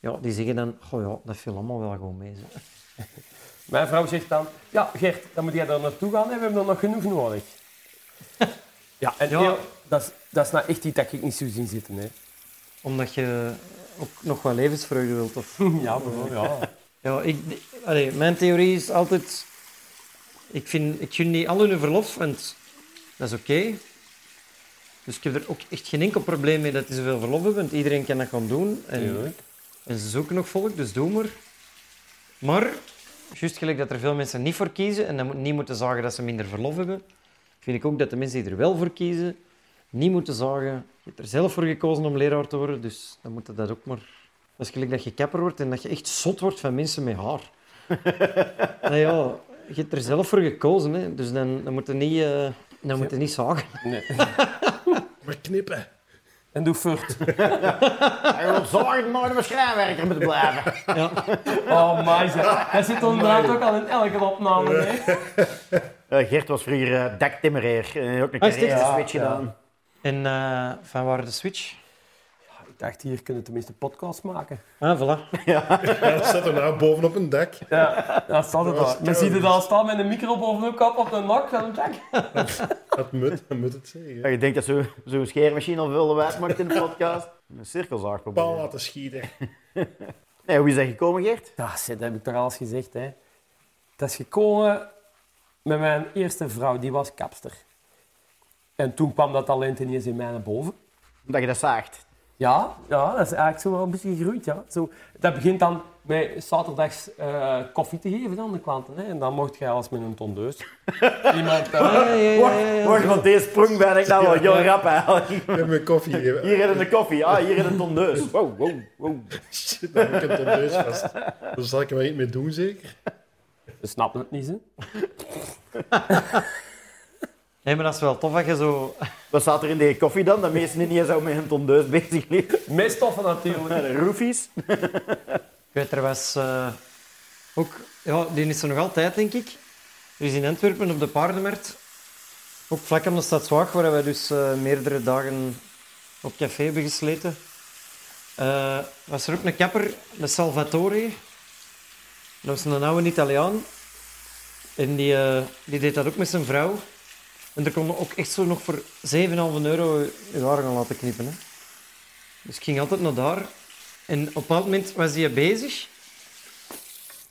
ja, die zeggen dan, goh ja, dat viel allemaal wel gewoon mee.
Mijn vrouw zegt dan... Ja, Gert, dan moet jij daar naartoe gaan. hè. We hebben er nog genoeg nodig. Ja, en
Ja.
heel- dat, is, dat is nou echt iets dat ik niet zo zien zitten, hè.
Omdat je ook nog wat levensvreugde wilt. Of...
Ja, bijvoorbeeld, ja.
Ja, ik, allee, mijn theorie is altijd... Ik, vind, ik gun niet al hun verlof, want dat is oké. Dus ik heb er ook echt geen enkel probleem mee dat die zoveel verlof hebben, want iedereen kan dat gaan doen. En, en ze zoeken nog volk, dus doe maar. Maar, juist gelijk dat er veel mensen niet voor kiezen en dan niet moeten zeggen dat ze minder verlof hebben, vind ik ook dat de mensen die er wel voor kiezen, niet moeten zeggen, je hebt er zelf voor gekozen om leraar te worden, dus dan moet je dat ook maar... Dat is gelijk dat je kapper wordt en dat je echt zot wordt van mensen met haar. nou ja, je hebt er zelf voor gekozen, hè, dus dan, dan moet je niet, eh, dan moet je niet zagen.
Nee.
Maar knippen.
En doe furt.
Hij wil zorgen dat mijn schrijnwerker moet blijven.
Oh, maar Hij zit inderdaad ook al in elke opname, hè.
Eh, Gert was vroeger uh, dektimmereer. en heeft ook een carrière switch gedaan.
En eh, van waar de switch?
Ik dacht, hier kunnen we tenminste podcast maken.
Ah, voilà.
Ja, dat staat er nou bovenop een dak.
Ja, dat staat het al. Dan zie je dat al staan met een micro bovenop op op de nok van een dak.
Dat moet, dat moet het zeggen.
Ja, je denkt dat zo'n zo scheermachine al veel wijs maakt in de podcast? Een cirkelzaag
Bal
proberen.
laten schieten.
Nee, hoe is dat gekomen, Gert?
Ja, shit, dat heb ik toch al eens gezegd, hè. Dat is gekomen met mijn eerste vrouw, die was kapster. En toen kwam dat talent ineens in mij naar boven.
Dat je dat zaagt.
Ja, ja, dat is eigenlijk zo wel een beetje gegroeid, ja. Zo, dat begint dan met zaterdags eh, koffie te geven aan de klanten. Hè. En dan mocht jij als met een tondeus. Iemand...
Ja, ja, ja, ja, ja.
Wacht, want deze sprong ben ik nou wel heel rap eigenlijk.
Ik heb mijn koffie gegeven.
Hier in de koffie, ah, hier in een tondeus. Wow, wow, wow.
Shit, dan heb ik een tondeus vast. Daar zal ik er wel iets mee doen, zeker?
Ze snappen het niet, hè.
Nee, maar dat is wel tof dat je zo...
Wat staat er in die koffie dan? Dat meesten niet eens zo met een tondeus bezig liggen.
Meestoffen natuurlijk.
De roofies.
Ik weet, er was eh, ook... Ja, die is er nog altijd, denk ik. Is in Antwerpen op de paardenmarkt, ook vlak aan de stad Zwaag, waar we dus eh, meerdere dagen op café hebben gesleten, eh, was er ook een kapper, de Salvatore. Dat was een oude Italiaan. En die, die deed dat ook met zijn vrouw. En er kon ook echt zo nog voor 7,5 euro je haar gaan laten knippen. Hè. Dus ik ging altijd naar daar. En op een bepaald moment was hij bezig.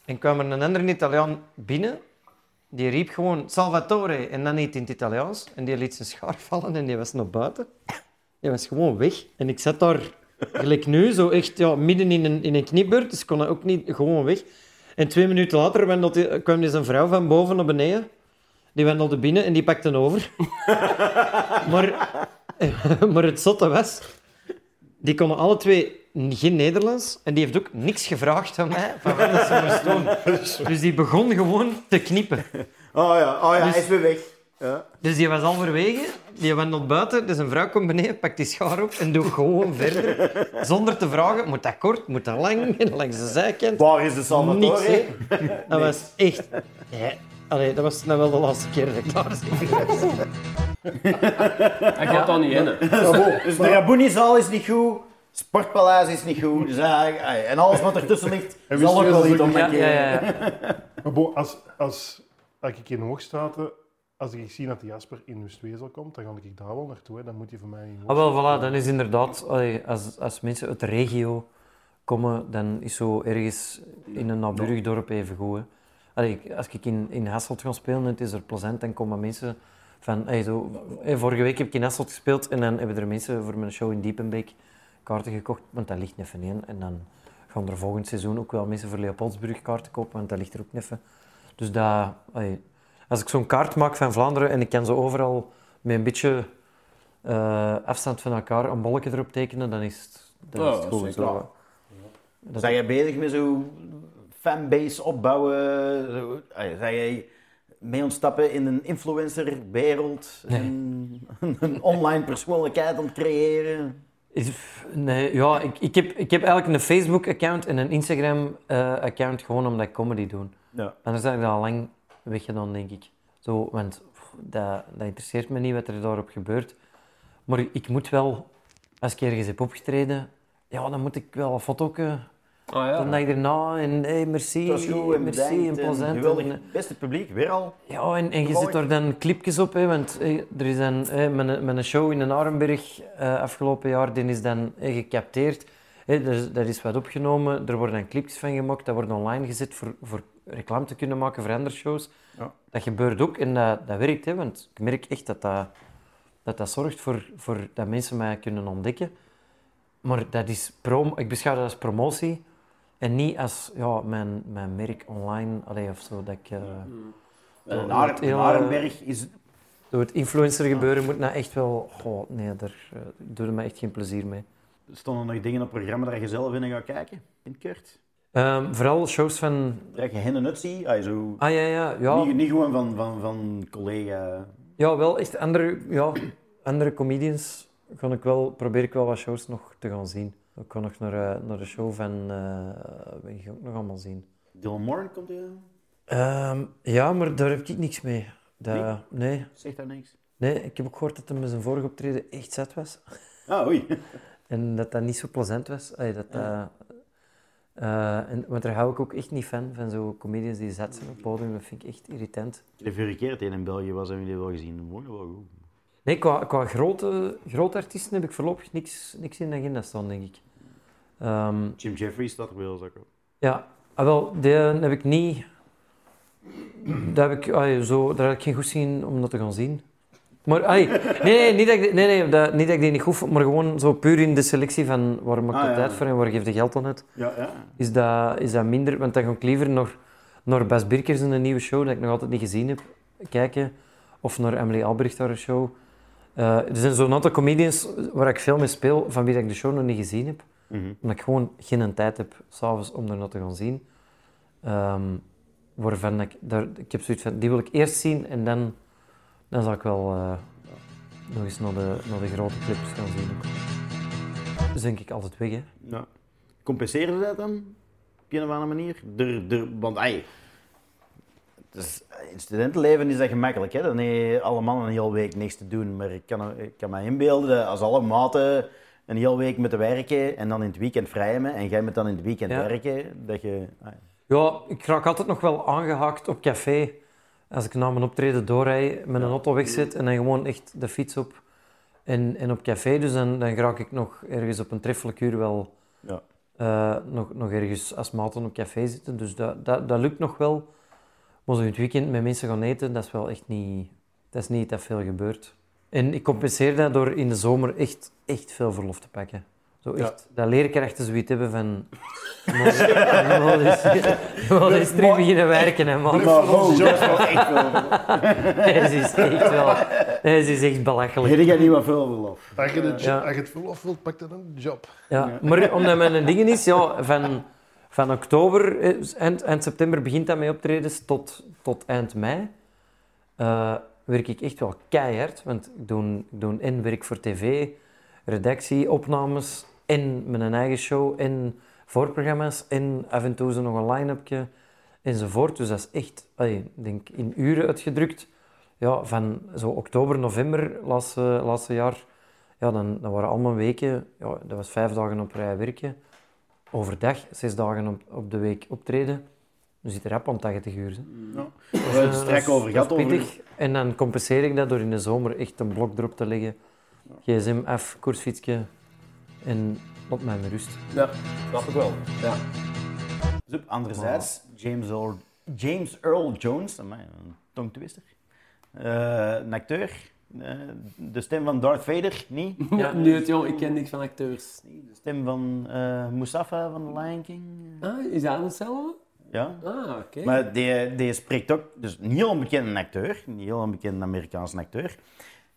En kwam er een andere Italiaan binnen. Die riep gewoon Salvatore en dan niet in het Italiaans. En die liet zijn schaar vallen en die was naar buiten. Die was gewoon weg. En ik zat daar gelijk nu, zo echt ja, midden in een, in een knipbeurt. Dus ik kon ook niet gewoon weg. En twee minuten later kwam dus een vrouw van boven naar beneden. Die wandelde binnen en die pakte over. maar, maar het zotte was... Die konden alle twee geen Nederlands en die heeft ook niks gevraagd aan mij van wat ze moest doen. Dus die begon gewoon te knippen.
Oh ja, oh ja
Dus-
hij is weer weg. Ja.
Dus die was halverwege, die wandelt buiten, dus een vrouw komt beneden, pakt die schaar op en doet gewoon verder. Zonder te vragen, moet dat kort, moet dat lang, langs de zijkant.
Waar is de Salvatore?
Niks, hè. Dat was echt... Ja. Allee, dat was nou wel de laatste keer dat ik daar zit.
Hij gaat dan niet in, hè.
Dus de Rabounizaal is niet goed, Sportpaleis is niet goed. Dus, en alles wat ertussen ligt,
En
zal ook
wist je
wel
dat
iets
ook
om
Ja,
een
ja,
keer.
ja.
Maar bon, als, als, als ik in Hoogstraten, als ik zie dat die Jasper in Westwezel komt, dan ga ik daar wel naartoe. Hè. Dan moet hij voor mij in
Ah, wel, voilà, dan is inderdaad, allee, als, als mensen uit de regio komen, dan is zo ergens in een naburig dorp even goed. Hè. Allee, als ik in, in Hasselt ga spelen en het is er plezant, dan komen mensen van... Hey, zo, hey, vorige week heb ik in Hasselt gespeeld en dan hebben er mensen voor mijn show in Diepenbeek kaarten gekocht, want dat ligt even in. En dan gaan er volgend seizoen ook wel mensen voor Leopoldsburg kaarten kopen, want dat ligt er ook even. Dus dat, allee, als ik zo'n kaart maak van Vlaanderen en ik kan zo overal met een beetje eh, afstand van elkaar een bolletje erop tekenen, dan is het, dan
Ja,
is het goed. Zo. Dat-
Zijn jij bezig met zo'n fanbase opbouwen? Zijn jij mee ontstappen in een influencerwereld?
Nee.
Een, een online persoonlijkheid aan het creëren?
Nee, ja, ik, ik, heb, ik heb eigenlijk een Facebook-account en een Instagram-account gewoon omdat ik comedy doe.
Ja.
Anders had ik dat al lang weggedaan, denk ik. Zo, want pff, dat, dat interesseert me niet wat er daarop gebeurt. Maar ik moet wel, als ik ergens heb opgetreden, ja, dan moet ik wel een foto.
Ah ja.
Dan dag erna en hey, merci,
is goed en
merci en.
En, Beste publiek, weer al.
ja, en, en je zet er dan clipjes op, hè, want hè, er is dan hè, mijn, mijn show in de Arenberg eh, afgelopen jaar, die is dan hè, gecapteerd. Hè, dus, daar is wat opgenomen, er worden dan clipjes van gemaakt, dat wordt online gezet voor, voor reclame te kunnen maken voor andere shows.
Ja.
Dat gebeurt ook en dat, dat werkt, hè, want ik merk echt dat dat, dat, dat zorgt voor, voor dat mensen mij kunnen ontdekken. Maar dat is prom ik beschouw dat als promotie en niet als ja, mijn, mijn merk online allee, of zo. Dat ik, het hele-
een Arenberg is...
door het influencer gebeuren moet nou echt wel... Goh, nee, daar eh, doe je me echt geen plezier mee.
Stonden er nog dingen op het programma dat je zelf in gaat kijken? In het kort?
Ehm, vooral shows van...
Dat je hen en het ziet? Ah, zo...
Ah ja, ja. Ja,
Niet, niet gewoon van, van, van collega...
ja wel echt andere, ja, andere comedians. Kan ik wel, probeer ik wel wat shows nog te gaan zien. Ik kan nog naar, eh, naar de show van... eh wie ga ik nog allemaal zien?
Dylan Moran komt er
Ehm, ja, maar daar heb ik niks mee. Dat, nee,
Zegt dat niks?
nee, ik heb ook gehoord dat hij met zijn vorige optreden echt zet was.
Ah, oei.
En dat dat niet zo plezant was. Allee, dat, dat, eh, en, want daar hou ik ook echt niet van, van zo comedians die zet zijn op het podium. Dat vind ik echt irritant.
De vorige keer dat hij in België was, hebben jullie wel gezien. Dat ik wel goed.
Nee, qua, qua grote, grote artiesten heb ik voorlopig niks, niks in de agenda staan, denk ik. Ehm,
Jim Jeffries staat er ook op.
ja, ah, wel, die heb ik niet... Daar heb ik, ah, zo, daar heb ik geen goed zien om dat te gaan zien. Maar, ai, nee, nee, niet dat ik, nee, nee dat, niet dat ik die niet goed vond, maar gewoon zo puur in de selectie van waar maak ik
Ah,
de
ja.
tijd voor en waar geef je geld aan uit.
Ja, ja.
is dat, is dat minder. Want dan ga ik liever naar, naar Bas Birkers in een nieuwe show, dat ik nog altijd niet gezien heb, kijken. Of naar Emily Albrecht haar show. Eh, er zijn zo'n aantal comedians waar ik veel mee speel, van wie ik de show nog niet gezien heb.
Mhm.
Omdat ik gewoon geen tijd heb, s'avonds, om er te gaan zien. Ehm, waarvan ik, daar, ik heb zoiets van, die wil ik eerst zien en dan, dan zal ik wel eh, nog eens naar de, naar de grote clips gaan zien. Dus denk ik altijd weg, hè.
ja. Dat dan? Op een of andere manier? Er, er, want, ai, dus, in het studentenleven is dat gemakkelijk. Hè? Dan heb je alle mannen een hele week niks te doen. Maar ik kan, ik kan me inbeelden dat als alle maten een hele week moeten werken en dan in het weekend vrij hebben en jij moet dan in het weekend
Ja.
werken, dat je... ai,
Ja, ik raak altijd nog wel aangehaakt op café. Als ik na mijn optreden doorrijd, met een auto wegzet en dan gewoon echt de fiets op. En, en op café, dus dan, dan raak ik nog ergens op een treffelijk uur wel
Ja.
eh, nog, nog ergens als maten op café zitten. Dus dat, dat, dat lukt nog wel. Maar zo in het weekend met mensen gaan eten, dat is wel echt niet... Dat is niet dat veel gebeurt. En ik compenseer dat door in de zomer echt, echt veel verlof te pakken. Zo echt, dat leerkrachten zoiets hebben van... Je moet eens, je terug beginnen werken, hè, man.
Maar dat is wel echt veel.
Het is echt wel... Het is echt belachelijk.
Weet jij niet wat veel verlof?
Je,
Ja.
als je het verlof wilt, pak dan een job.
Ja, maar omdat mijn ding is, ja, van, van oktober, eh, eind, eind september begint dat met optredens tot, tot eind mei. eh, werk ik echt wel keihard, want ik doe, ik doe en werk voor tv, redactie, opnames, en mijn eigen show, en voorprogramma's, en af en toe zo nog een line-upje, enzovoort. Dus dat is echt, ik denk in uren uitgedrukt, ja, van zo oktober, november, laatste, laatste jaar, ja, dan, dan waren allemaal weken, ja, dat was vijf dagen op rij werken, overdag, zes dagen op, op de week optreden. dan zit er rap aan 80 uur. hè.
Ja. We hebben het
is-
over gehad. Over...
En dan compenseer ik dat door in de zomer echt een blok erop te leggen. GSM af, koersfietsje en op mijn rust.
Ja, snap ik wel. Ja.
Anderzijds, James Earl, James Earl Jones, amai, een tongtwister. Eh een acteur. Eh, de stem van Darth Vader, niet?
ja. Nee, joh, ik ken niks van acteurs.
De stem van eh Mustafa van The Lion King.
Ah, is dat hetzelfde?
Ja.
Ah, oké.
Maar die, die spreekt ook, dus een heel onbekende acteur, een heel onbekende Amerikaanse acteur.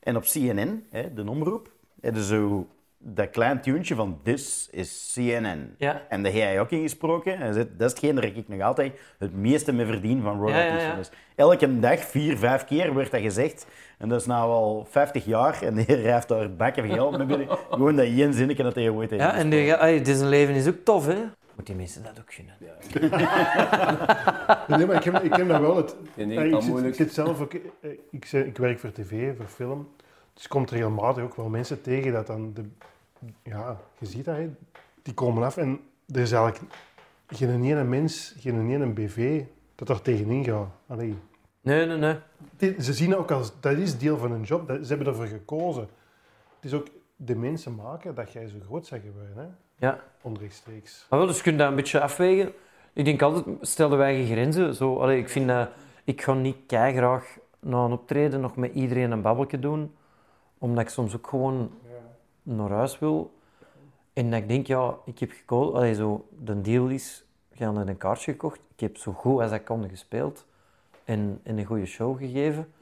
En op CNN, hè, de omroep, hebben ze dat klein tuentje van This is CNN.
Ja.
En daar heb hij ook in gesproken. En dat is hetgeen waar ik nog altijd het meeste mee verdien van royalties.
Ja, ja, ja.
Dus elke dag, vier, vijf keer, wordt dat gezegd. En dat is nou al 50 jaar. En hij heeft daar bakken van geld mee binnen. Gewoon dat één zinnetje dat hij ooit heeft
Ja, en die, ay, dit zijn leven is ook tof, hè? Moet die mensen dat ook gunnen.
Nee, maar ik heb, ik heb dat wel. Het,
Ik
zit, zit zelf ook... eh, Ik, ik werk voor tv, voor film. Dus komt regelmatig ook wel mensen tegen dat dan... De, ja, je ziet dat, hè. Die komen af en er is eigenlijk geen ene mens, geen ene BV dat er tegenin gaat. Allee.
Nee, nee, nee.
Die- Ze zien ook als... Dat is deel van hun job. Dat, ze hebben ervoor gekozen. Het is ook de mensen maken dat jij zo groot zou gebeuren, hè.
Ja.
Onrechtstreeks.
Maar wel, dus kun je dat een beetje afwegen. Ik denk altijd, stelden wij geen grenzen. Zo, allee, ik vind dat... Ik ga niet graag na een optreden nog met iedereen een babbeltje doen. Omdat ik soms ook gewoon naar huis wil. En dat ik denk, ja, ik heb gekozen... Allee, zo, de deal is, we gaan een kaartje gekocht. Ik heb zo goed als ik kon gespeeld. En, en een goede show gegeven.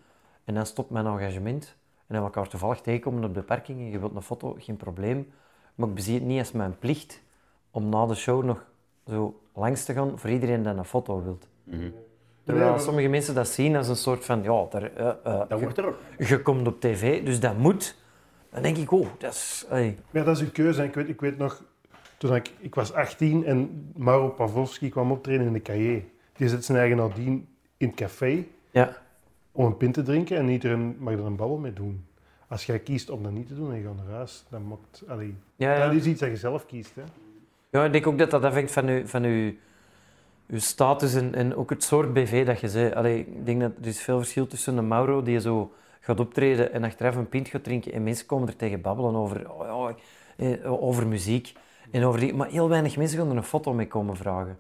En dan stopt mijn engagement. En dan we elkaar toevallig tegenkomen op de parking en je wilt een foto, geen probleem. Maar ik bezie het niet als mijn plicht om na de show nog zo langs te gaan voor iedereen die een foto wilt. Terwijl
maar-
sommige mensen dat zien als een soort van, ja, daar, eh, eh,
Dat
je,
wordt er ook.
je komt op tv, dus dat moet. Dan denk ik, oh, dat is...
Ja, dat is uw keuze. Ik weet, ik weet nog, toen ik, ik was 18 en Mauro Pavlovski kwam optreden in de cahier. Die zet zijn eigen nadien in het café
Ja.
om een pint te drinken en iedereen mag er een babbel mee doen. Als jij kiest om dat niet te doen en je gaat naar huis, dan. Allee,
Ja, ja.
Dat is iets dat je zelf kiest. Hè.
Ja, ik denk ook dat dat afhangt van je, van uw, uw status en, en ook het soort BV dat je zei. Allee, ik denk dat er is veel verschil tussen een Mauro die zo gaat optreden en achteraf een pint gaat drinken en mensen komen er tegen babbelen over, oh, ja, eh, over muziek. En over die, maar heel weinig mensen gaan er een foto mee komen vragen.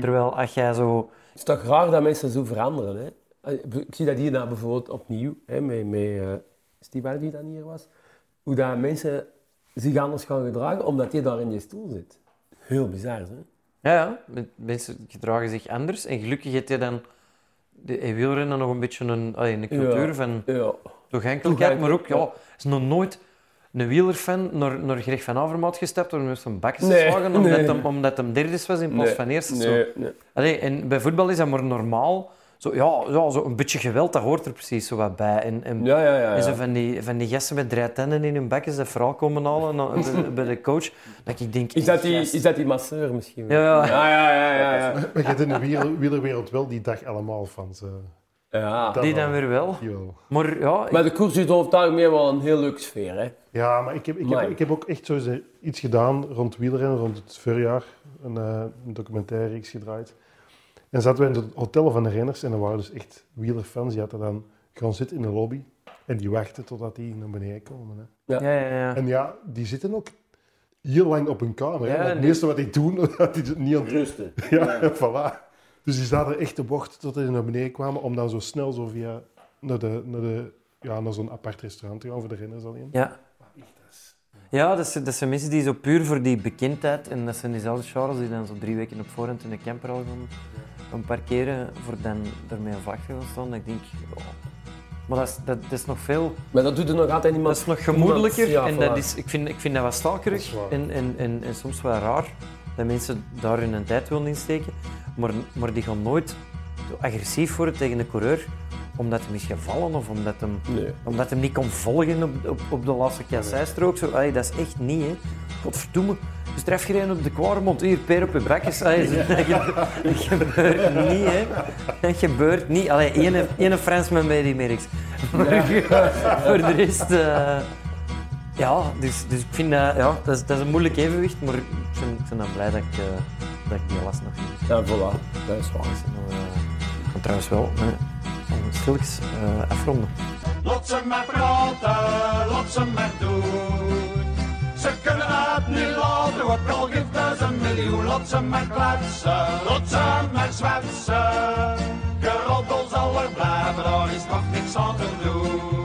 Terwijl als jij zo...
Het is toch raar dat mensen zo veranderen. Hè? Ik zie dat hier nou bijvoorbeeld opnieuw, hè, met, met Steve die dan hier was. Hoe dat mensen zich anders gaan gedragen omdat hij daar in die stoel zit. Heel bizar, hè?
Ja, ja, met- mensen gedragen zich anders. En gelukkig heeft hij dan de in wielrennen nog een beetje een, een cultuur
Ja.
van
Ja.
toegankelijkheid. Maar ook, ja, is nog nooit een wielerfan naar, naar Greg van Avermaat gestapt om hem zijn bakjes te slagen, omdat,
nee.
hem, omdat hem derde was in plaats
Nee,
van eerste. Zo.
nee.
Allee, en bij voetbal is dat maar normaal. Zo, ja, ja, zo een beetje geweld, dat hoort er precies zo wat bij. En, en,
Ja, ja, ja.
en zo van die, van die gasten met drie tanden in hun bakjes dat vooral komen halen na- bij, bij de coach. Dat ik denk...
Is, dat die,
gast.
is dat die masseur misschien?
Ja, ja.
ja, ja, ja. ja, ja.
Maar je hebt in de wiel- wielerwereld wel die dag allemaal van ze.
Ja.
Dat
Die
wel.
dan weer wel. Maar ja, ik-
Maar de koers is over het algemeen wel een heel leuke sfeer, hè?
Ja, maar ik heb, ik heb, ik heb ook echt zo eens iets gedaan rond wielrennen, rond het voorjaar. Een, eh, een documentaire reeks gedraaid. En zaten we in het hotel van de renners en er waren dus echt wielerfans. Die hadden dan gaan zitten in de lobby en die wachten totdat die naar beneden komen. Hè.
ja, ja, ja.
En ja, die zitten ook heel lang op hun kamer. hè. Het
nee.
meeste wat die doen, dat die het niet aan
Rusten.
Ja, voilà. Dus die zaten echt te bocht tot die naar beneden kwamen om dan zo snel zo via naar, de, naar, de, ja, naar zo'n apart restaurant te gaan voor de renners alleen.
Ja. Ja, dat zijn, dat zijn mensen die zo puur voor die bekendheid, en dat zijn diezelfde Charles die dan zo drie weken op voorhand in de camper al gaan, gaan parkeren, voor dan daarmee een vlag te gaan staan. Dat ik denk, ja. Maar dat is, dat, dat is nog veel,
Maar dat doet er nog altijd niemand.
dat is nog gemoedelijker
ja,
en dat is, ik, vind, ik vind dat wat stalkerig en, en, en, en soms wel raar dat mensen daar hun tijd willen insteken, maar, maar die gaan nooit zo agressief worden tegen een coureur omdat hij is gevallen of omdat hem
Nee.
omdat hem niet kon volgen op, op, op de laatste kasseistrook. Zo, allee, dat is echt niet, hè. Godverdomme. Dus tref gereden op de Kwaremond. Hier, peer op je brakjes. Allee, dat, ge- dat gebeurt niet, hè. Dat gebeurt niet. Allee, ene, ene Fransman bij die merks. Maar voor de rest... eh, ja, dus, dus ik vind dat... Ja, dat is, dat is een moeilijk evenwicht, maar ik ben, ik ben dan blij dat ik, eh, dat ik die les nog niet.
Ja, voilà. Dat is waar.
Ik kan trouwens wel met stilletjes eh afronden.
Lot ze maar praten, lot ze maar doen. Ze kunnen het niet laten, wat al geeft zijn een miljoen. lotsen ze maar kletsen, Lotsen ze maar zwetsen. Geroddel zal er blijven, daar is nog niks aan te doen.